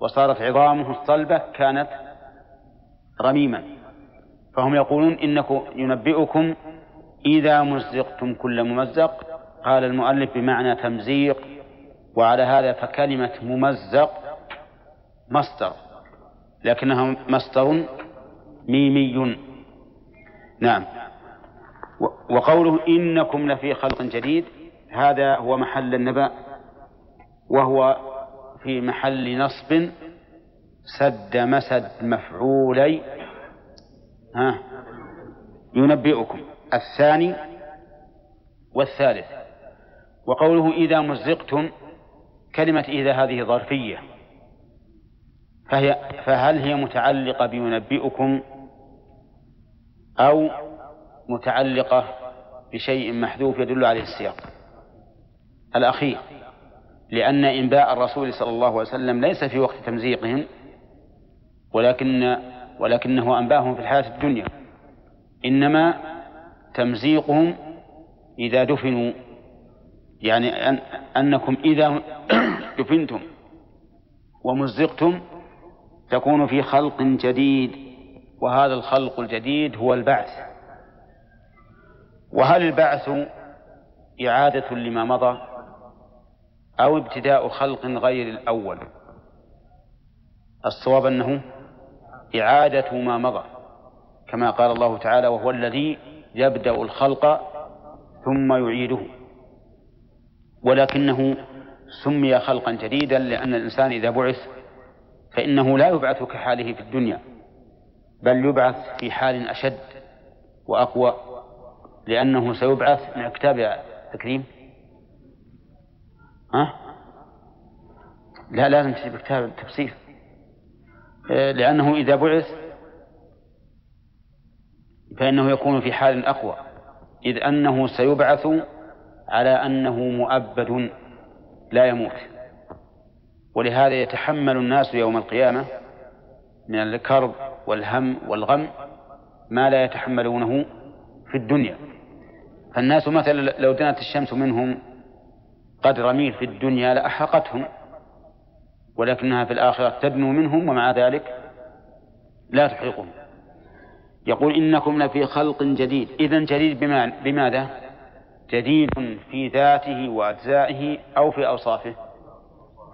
وصارت عظامه الصلبة كانت رميما. فهم يقولون إنكم ينبئكم إذا مزقتم كل ممزق. قال المؤلف بمعنى تمزيق وعلى هذا فكلمة ممزق مصدر لكنها مصدر ميمي. نعم. وقوله إنكم لفي خلق جديد هذا هو محل النبأ وهو في محل نصب سد مسد مفعولي. ها ينبئكم. الثاني والثالث. وقوله إذا مزقتم كلمة إذا هذه ظرفية. فهي فهل هي متعلقة بينبئكم أو متعلقة بشيء محذوف يدل عليه السياق؟ الأخير لأن إنباء الرسول صلى الله عليه وسلم ليس في وقت تمزيقهم ولكن ولكنه أنباهم في الحياة الدنيا. إنما تمزيقهم إذا دفنوا يعني أن أنكم إذا دفنتم ومزقتم تكون في خلق جديد وهذا الخلق الجديد هو البعث. وهل البعث إعادة لما مضى؟ أو ابتداء خلق غير الأول. الصواب أنه إعادة ما مضى كما قال الله تعالى وهو الذي يبدأ الخلق ثم يعيده. ولكنه سمي خلقا جديدا لأن الإنسان إذا بعث فإنه لا يبعث كحاله في الدنيا بل يبعث في حال أشد وأقوى لأنه سيبعث من كتاب تكريم ها؟ لا لازم تجيب كتاب التفسير لأنه إذا بعث فإنه يكون في حال أقوى إذ أنه سيبعث على أنه مؤبد لا يموت. ولهذا يتحمل الناس يوم القيامة من الكرب والهم والغم ما لا يتحملونه في الدنيا. فالناس مثلا لو دنت الشمس منهم قدر ميل في الدنيا لأحرقتهم ولكنها في الآخرة تدنو منهم ومع ذلك لا تحرقهم. يقول إنكم لفي خلق جديد. إذا جديد بما بماذا؟ جديد في ذاته وأجزائه أو في أوصافه.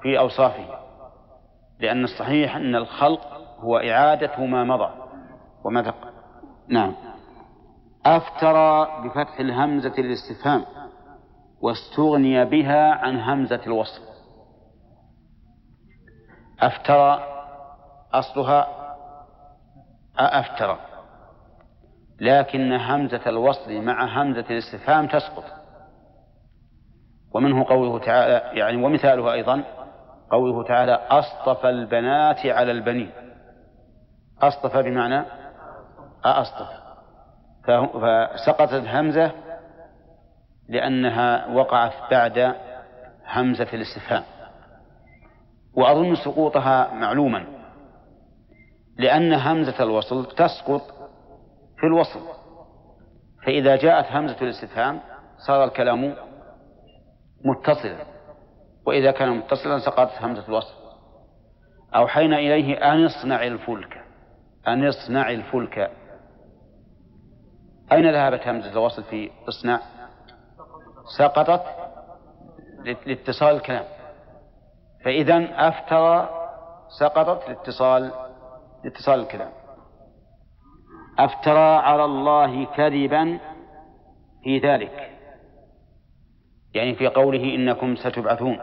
في أوصافه. لأن الصحيح أن الخلق هو إعادة ما مضى وما. نعم. أفترى بفتح الهمزة للاستفهام. واستغني بها عن همزة الوصل. أفترى أصلها؟ أفترى. لكن همزة الوصل مع همزة الاستفهام تسقط. ومنه قوله تعالى يعني ومثاله أيضا قوله تعالى أصطفى البنات على البنين. أصطفى بمعنى أصطفى. فسقطت الهمزة لأنها وقعت بعد همزة الاستفهام. وأظن سقوطها معلوما لأن همزة الوصل تسقط في الوصل. فإذا جاءت همزة الاستفهام صار الكلام متصلا. وإذا كان متصلا سقطت همزة الوصل. أوحينا إليه أن اصنع الفلك. أن اصنع الفلك. أين ذهبت همزة الوصل في اصنع سقطت لاتصال الكلام. فإذا أفترى سقطت لاتصال لاتصال الكلام. أفترى على الله كذبا في ذلك. يعني في قوله إنكم ستبعثون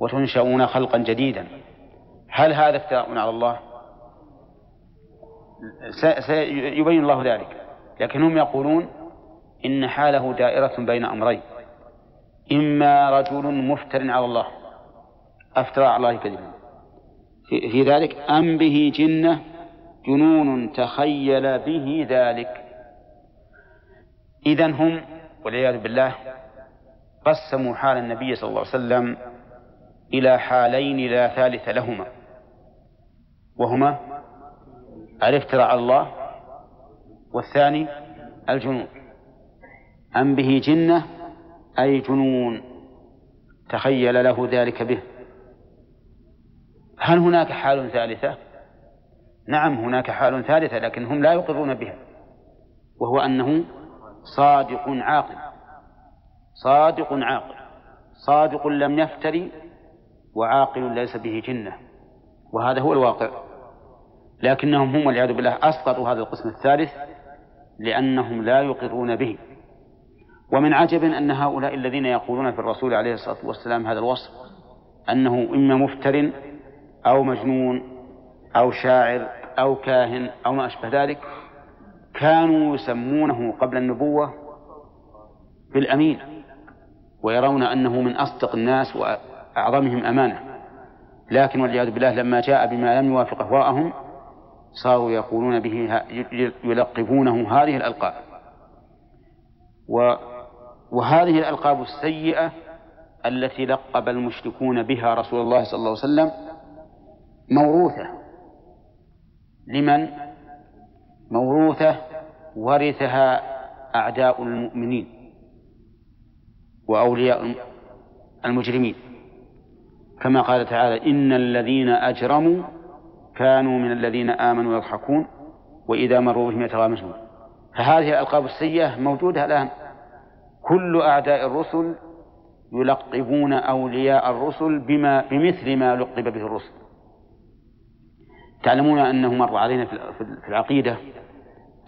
وتنشؤون خلقا جديدا. هل هذا افتراء على الله؟ سيبين الله ذلك. لكن هم يقولون إن حاله دائرة بين أمرين. إما رجل مفتر على الله أفترى على الله كذبا. في ذلك أم به جنة جنون تخيل به ذلك. إذا هم والعياذ بالله قسموا حال النبي صلى الله عليه وسلم إلى حالين لا ثالث لهما. وهما الافتراء على الله والثاني الجنون. أم به جنة أي جنون تخيل له ذلك به. هل هناك حال ثالثة؟ نعم هناك حال ثالثة لكن هم لا يقرون بها وهو أنه صادق عاقل. صادق عاقل. صادق لم يفتري وعاقل ليس به جنة وهذا هو الواقع. لكنهم هم والعياذ بالله أسقطوا هذا القسم الثالث لأنهم لا يقرون به. ومن عجب أن هؤلاء الذين يقولون في الرسول عليه الصلاة والسلام هذا الوصف أنه إما مفتر أو مجنون أو شاعر أو كاهن أو ما أشبه ذلك كانوا يسمونه قبل النبوة بالأمين ويرون أنه من أصدق الناس وأعظمهم أمانة. لكن والعياذ بالله لما جاء بما لم يوافق أهواءهم صاروا يقولون به يلقبونه هذه الألقاب. و وهذه الألقاب السيئة التي لقب المشركون بها رسول الله صلى الله عليه وسلم موروثة. لمن؟ موروثة ورثها أعداء المؤمنين وأولياء المجرمين. كما قال تعالى إن الذين أجرموا كانوا من الذين آمنوا يضحكون وإذا مروا بهم يتغامزون. فهذه الألقاب السيئة موجودة الآن. كل أعداء الرسل يلقبون أولياء الرسل بما بمثل ما لقب به الرسل. تعلمون أنه مر علينا في العقيدة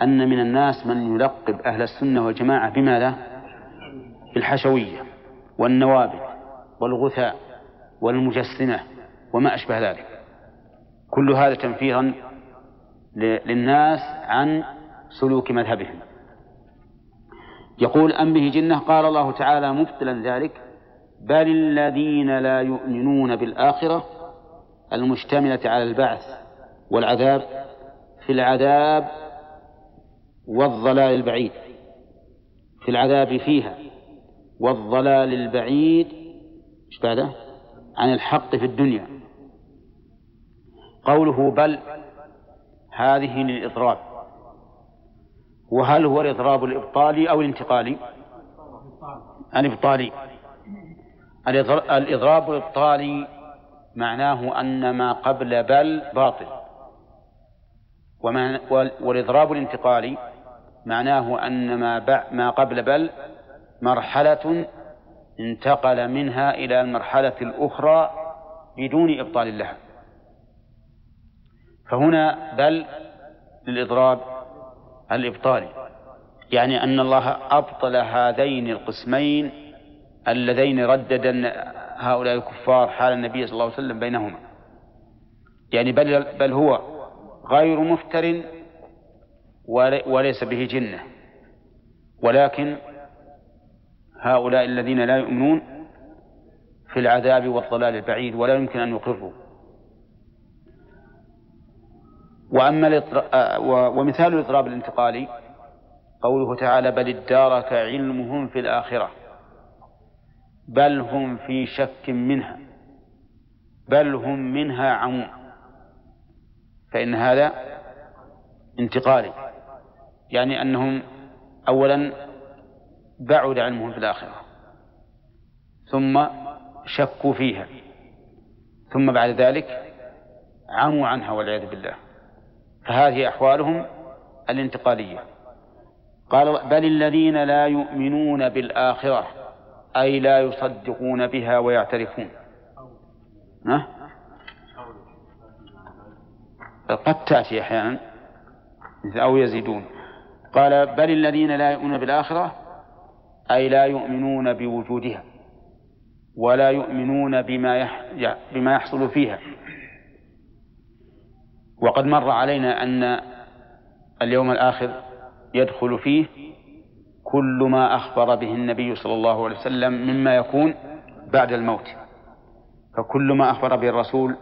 أن من الناس من يلقب أهل السنة والجماعة بماذا؟ بالحشوية والنوابت والغثاء والمجسمة وما أشبه ذلك. كل هذا تنفيرا للناس عن سلوك مذهبهم. يقول أم به جنة؟ قال الله تعالى مبطلا ذلك بل الذين لا يؤمنون بالآخرة المشتملة على البعث والعذاب في العذاب والضلال البعيد في العذاب فيها والضلال البعيد إيش بعده؟ عن الحق في الدنيا. قوله بل هذه للإضراب. وهل هو الإضراب الإبطالي أو الانتقالي؟ الإبطالي. الإضراب الإبطالي معناه أن ما قبل بل باطل. والإضراب الانتقالي معناه أن ما ما قبل بل مرحلة انتقل منها إلى المرحلة الأخرى بدون إبطال لها فهنا بل للإضراب الإبطالي يعني أن الله أبطل هذين القسمين اللذين ردد هؤلاء الكفار حال النبي صلى الله عليه وسلم بينهما. يعني بل, بل هو غير مفتر وليس به جنة. ولكن هؤلاء الذين لا يؤمنون في العذاب والضلال البعيد ولا يمكن أن يقروا. وأما ومثال الإضراب الانتقالي قوله تعالى بل ادارك علمهم في الآخرة بل هم في شك منها بل هم منها عمون فإن هذا انتقالي يعني أنهم أولا بعد علمهم في الآخرة ثم شكوا فيها ثم بعد ذلك عموا عنها والعياذ بالله. فهذه أحوالهم الانتقالية. قال بل الذين لا يؤمنون بالآخرة أي لا يصدقون بها ويعترفون. ها؟ قد تأتي أحيانا أو يزيدون. قال بل الذين لا يؤمنون بالآخرة أي لا يؤمنون بوجودها ولا يؤمنون بما بما يحصل فيها. وقد مر علينا أن اليوم الآخر يدخل فيه كل ما أخبر به النبي صلى الله عليه وسلم مما يكون بعد الموت. فكل ما أخبر به الرسول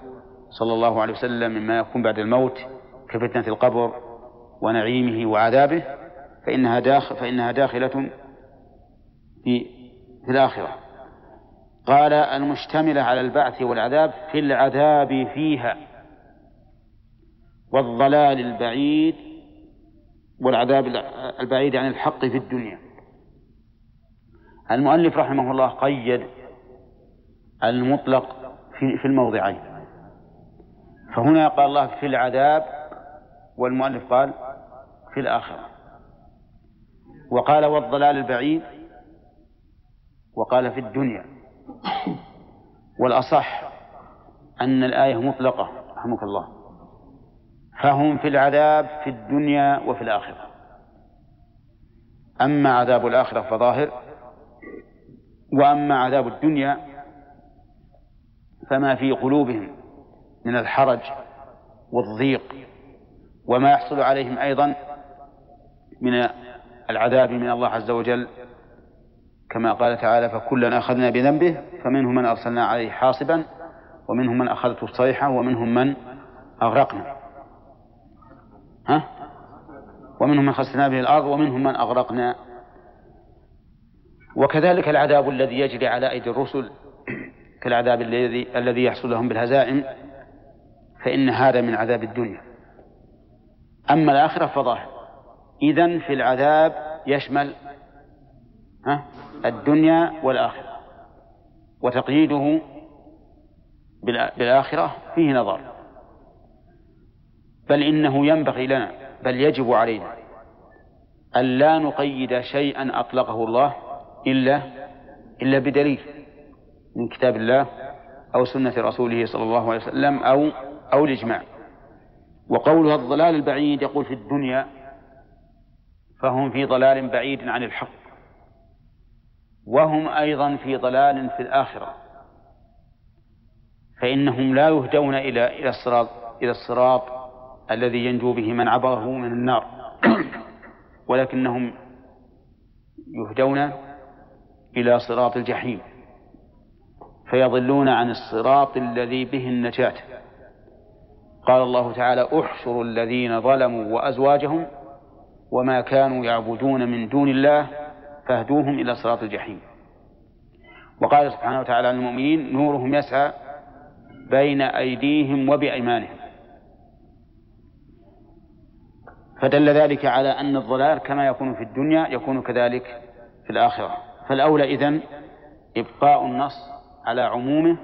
صلى الله عليه وسلم مما يكون بعد الموت كفتنة القبر ونعيمه وعذابه فإنها داخل فإنها داخلة في في الآخرة. قال المشتملة على البعث والعذاب في العذاب فيها. والضلال البعيد والعذاب البعيد عن الحق في الدنيا. المؤلف رحمه الله قيد المطلق في, في الموضعين. فهنا قال الله في العذاب والمؤلف قال في الآخرة. وقال والضلال البعيد وقال في الدنيا. والأصح أن الآية مطلقة رحمك الله. فهم في العذاب في الدنيا وفي الآخرة. أما عذاب الآخرة فظاهر وأما عذاب الدنيا فما في قلوبهم من الحرج والضيق وما يحصل عليهم أيضا من العذاب من الله عز وجل. كما قال تعالى فكلا أخذنا بذنبه فمنهم من أرسلنا عليه حاصبا ومنهم من أخذته الصيحة ومنهم من أغرقنا. ها؟ ومنهم من خسفنا به الأرض ومنهم من أغرقنا. وكذلك العذاب الذي يجري على أيدي الرسل كالعذاب الذي الذي يحصل لهم بالهزائم فإن هذا من عذاب الدنيا. أما الآخرة فظاهر. إذن في العذاب يشمل ها؟ الدنيا والآخرة. وتقييده بالآخرة فيه نظر. بل إنه ينبغي لنا بل يجب علينا أن لا نقيد شيئا أطلقه الله إلا إلا بدليل من كتاب الله أو سنة رسوله صلى الله عليه وسلم أو أو الإجماع. وقولها الضلال البعيد يقول في الدنيا فهم في ضلال بعيد عن الحق. وهم أيضا في ضلال في الآخرة. فإنهم لا يهدون إلى إلى الصراط إلى الصراط الذي ينجو به من عبره من النار. ولكنهم يهدون إلى صراط الجحيم فيضلون عن الصراط الذي به النجاة. قال الله تعالى احشروا الذين ظلموا وأزواجهم وما كانوا يعبدون من دون الله فاهدوهم إلى صراط الجحيم. وقال سبحانه وتعالى عن المؤمنين نورهم يسعى بين أيديهم وبأيمانهم. فدل ذلك على أن الضلال كما يكون في الدنيا يكون كذلك في الآخرة. فالأولى إذن إبقاء النص على عمومه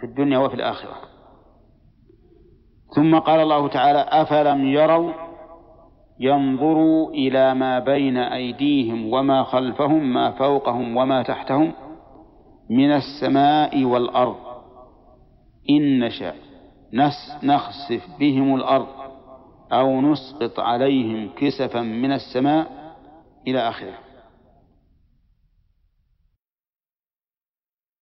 في الدنيا وفي الآخرة. ثم قال الله تعالى أفلم يروا ينظروا إلى ما بين أيديهم وما خلفهم ما فوقهم وما تحتهم من السماء والأرض إن نشأ نخسف بهم الأرض أو نسقط عليهم كسفا من السماء إلى آخره.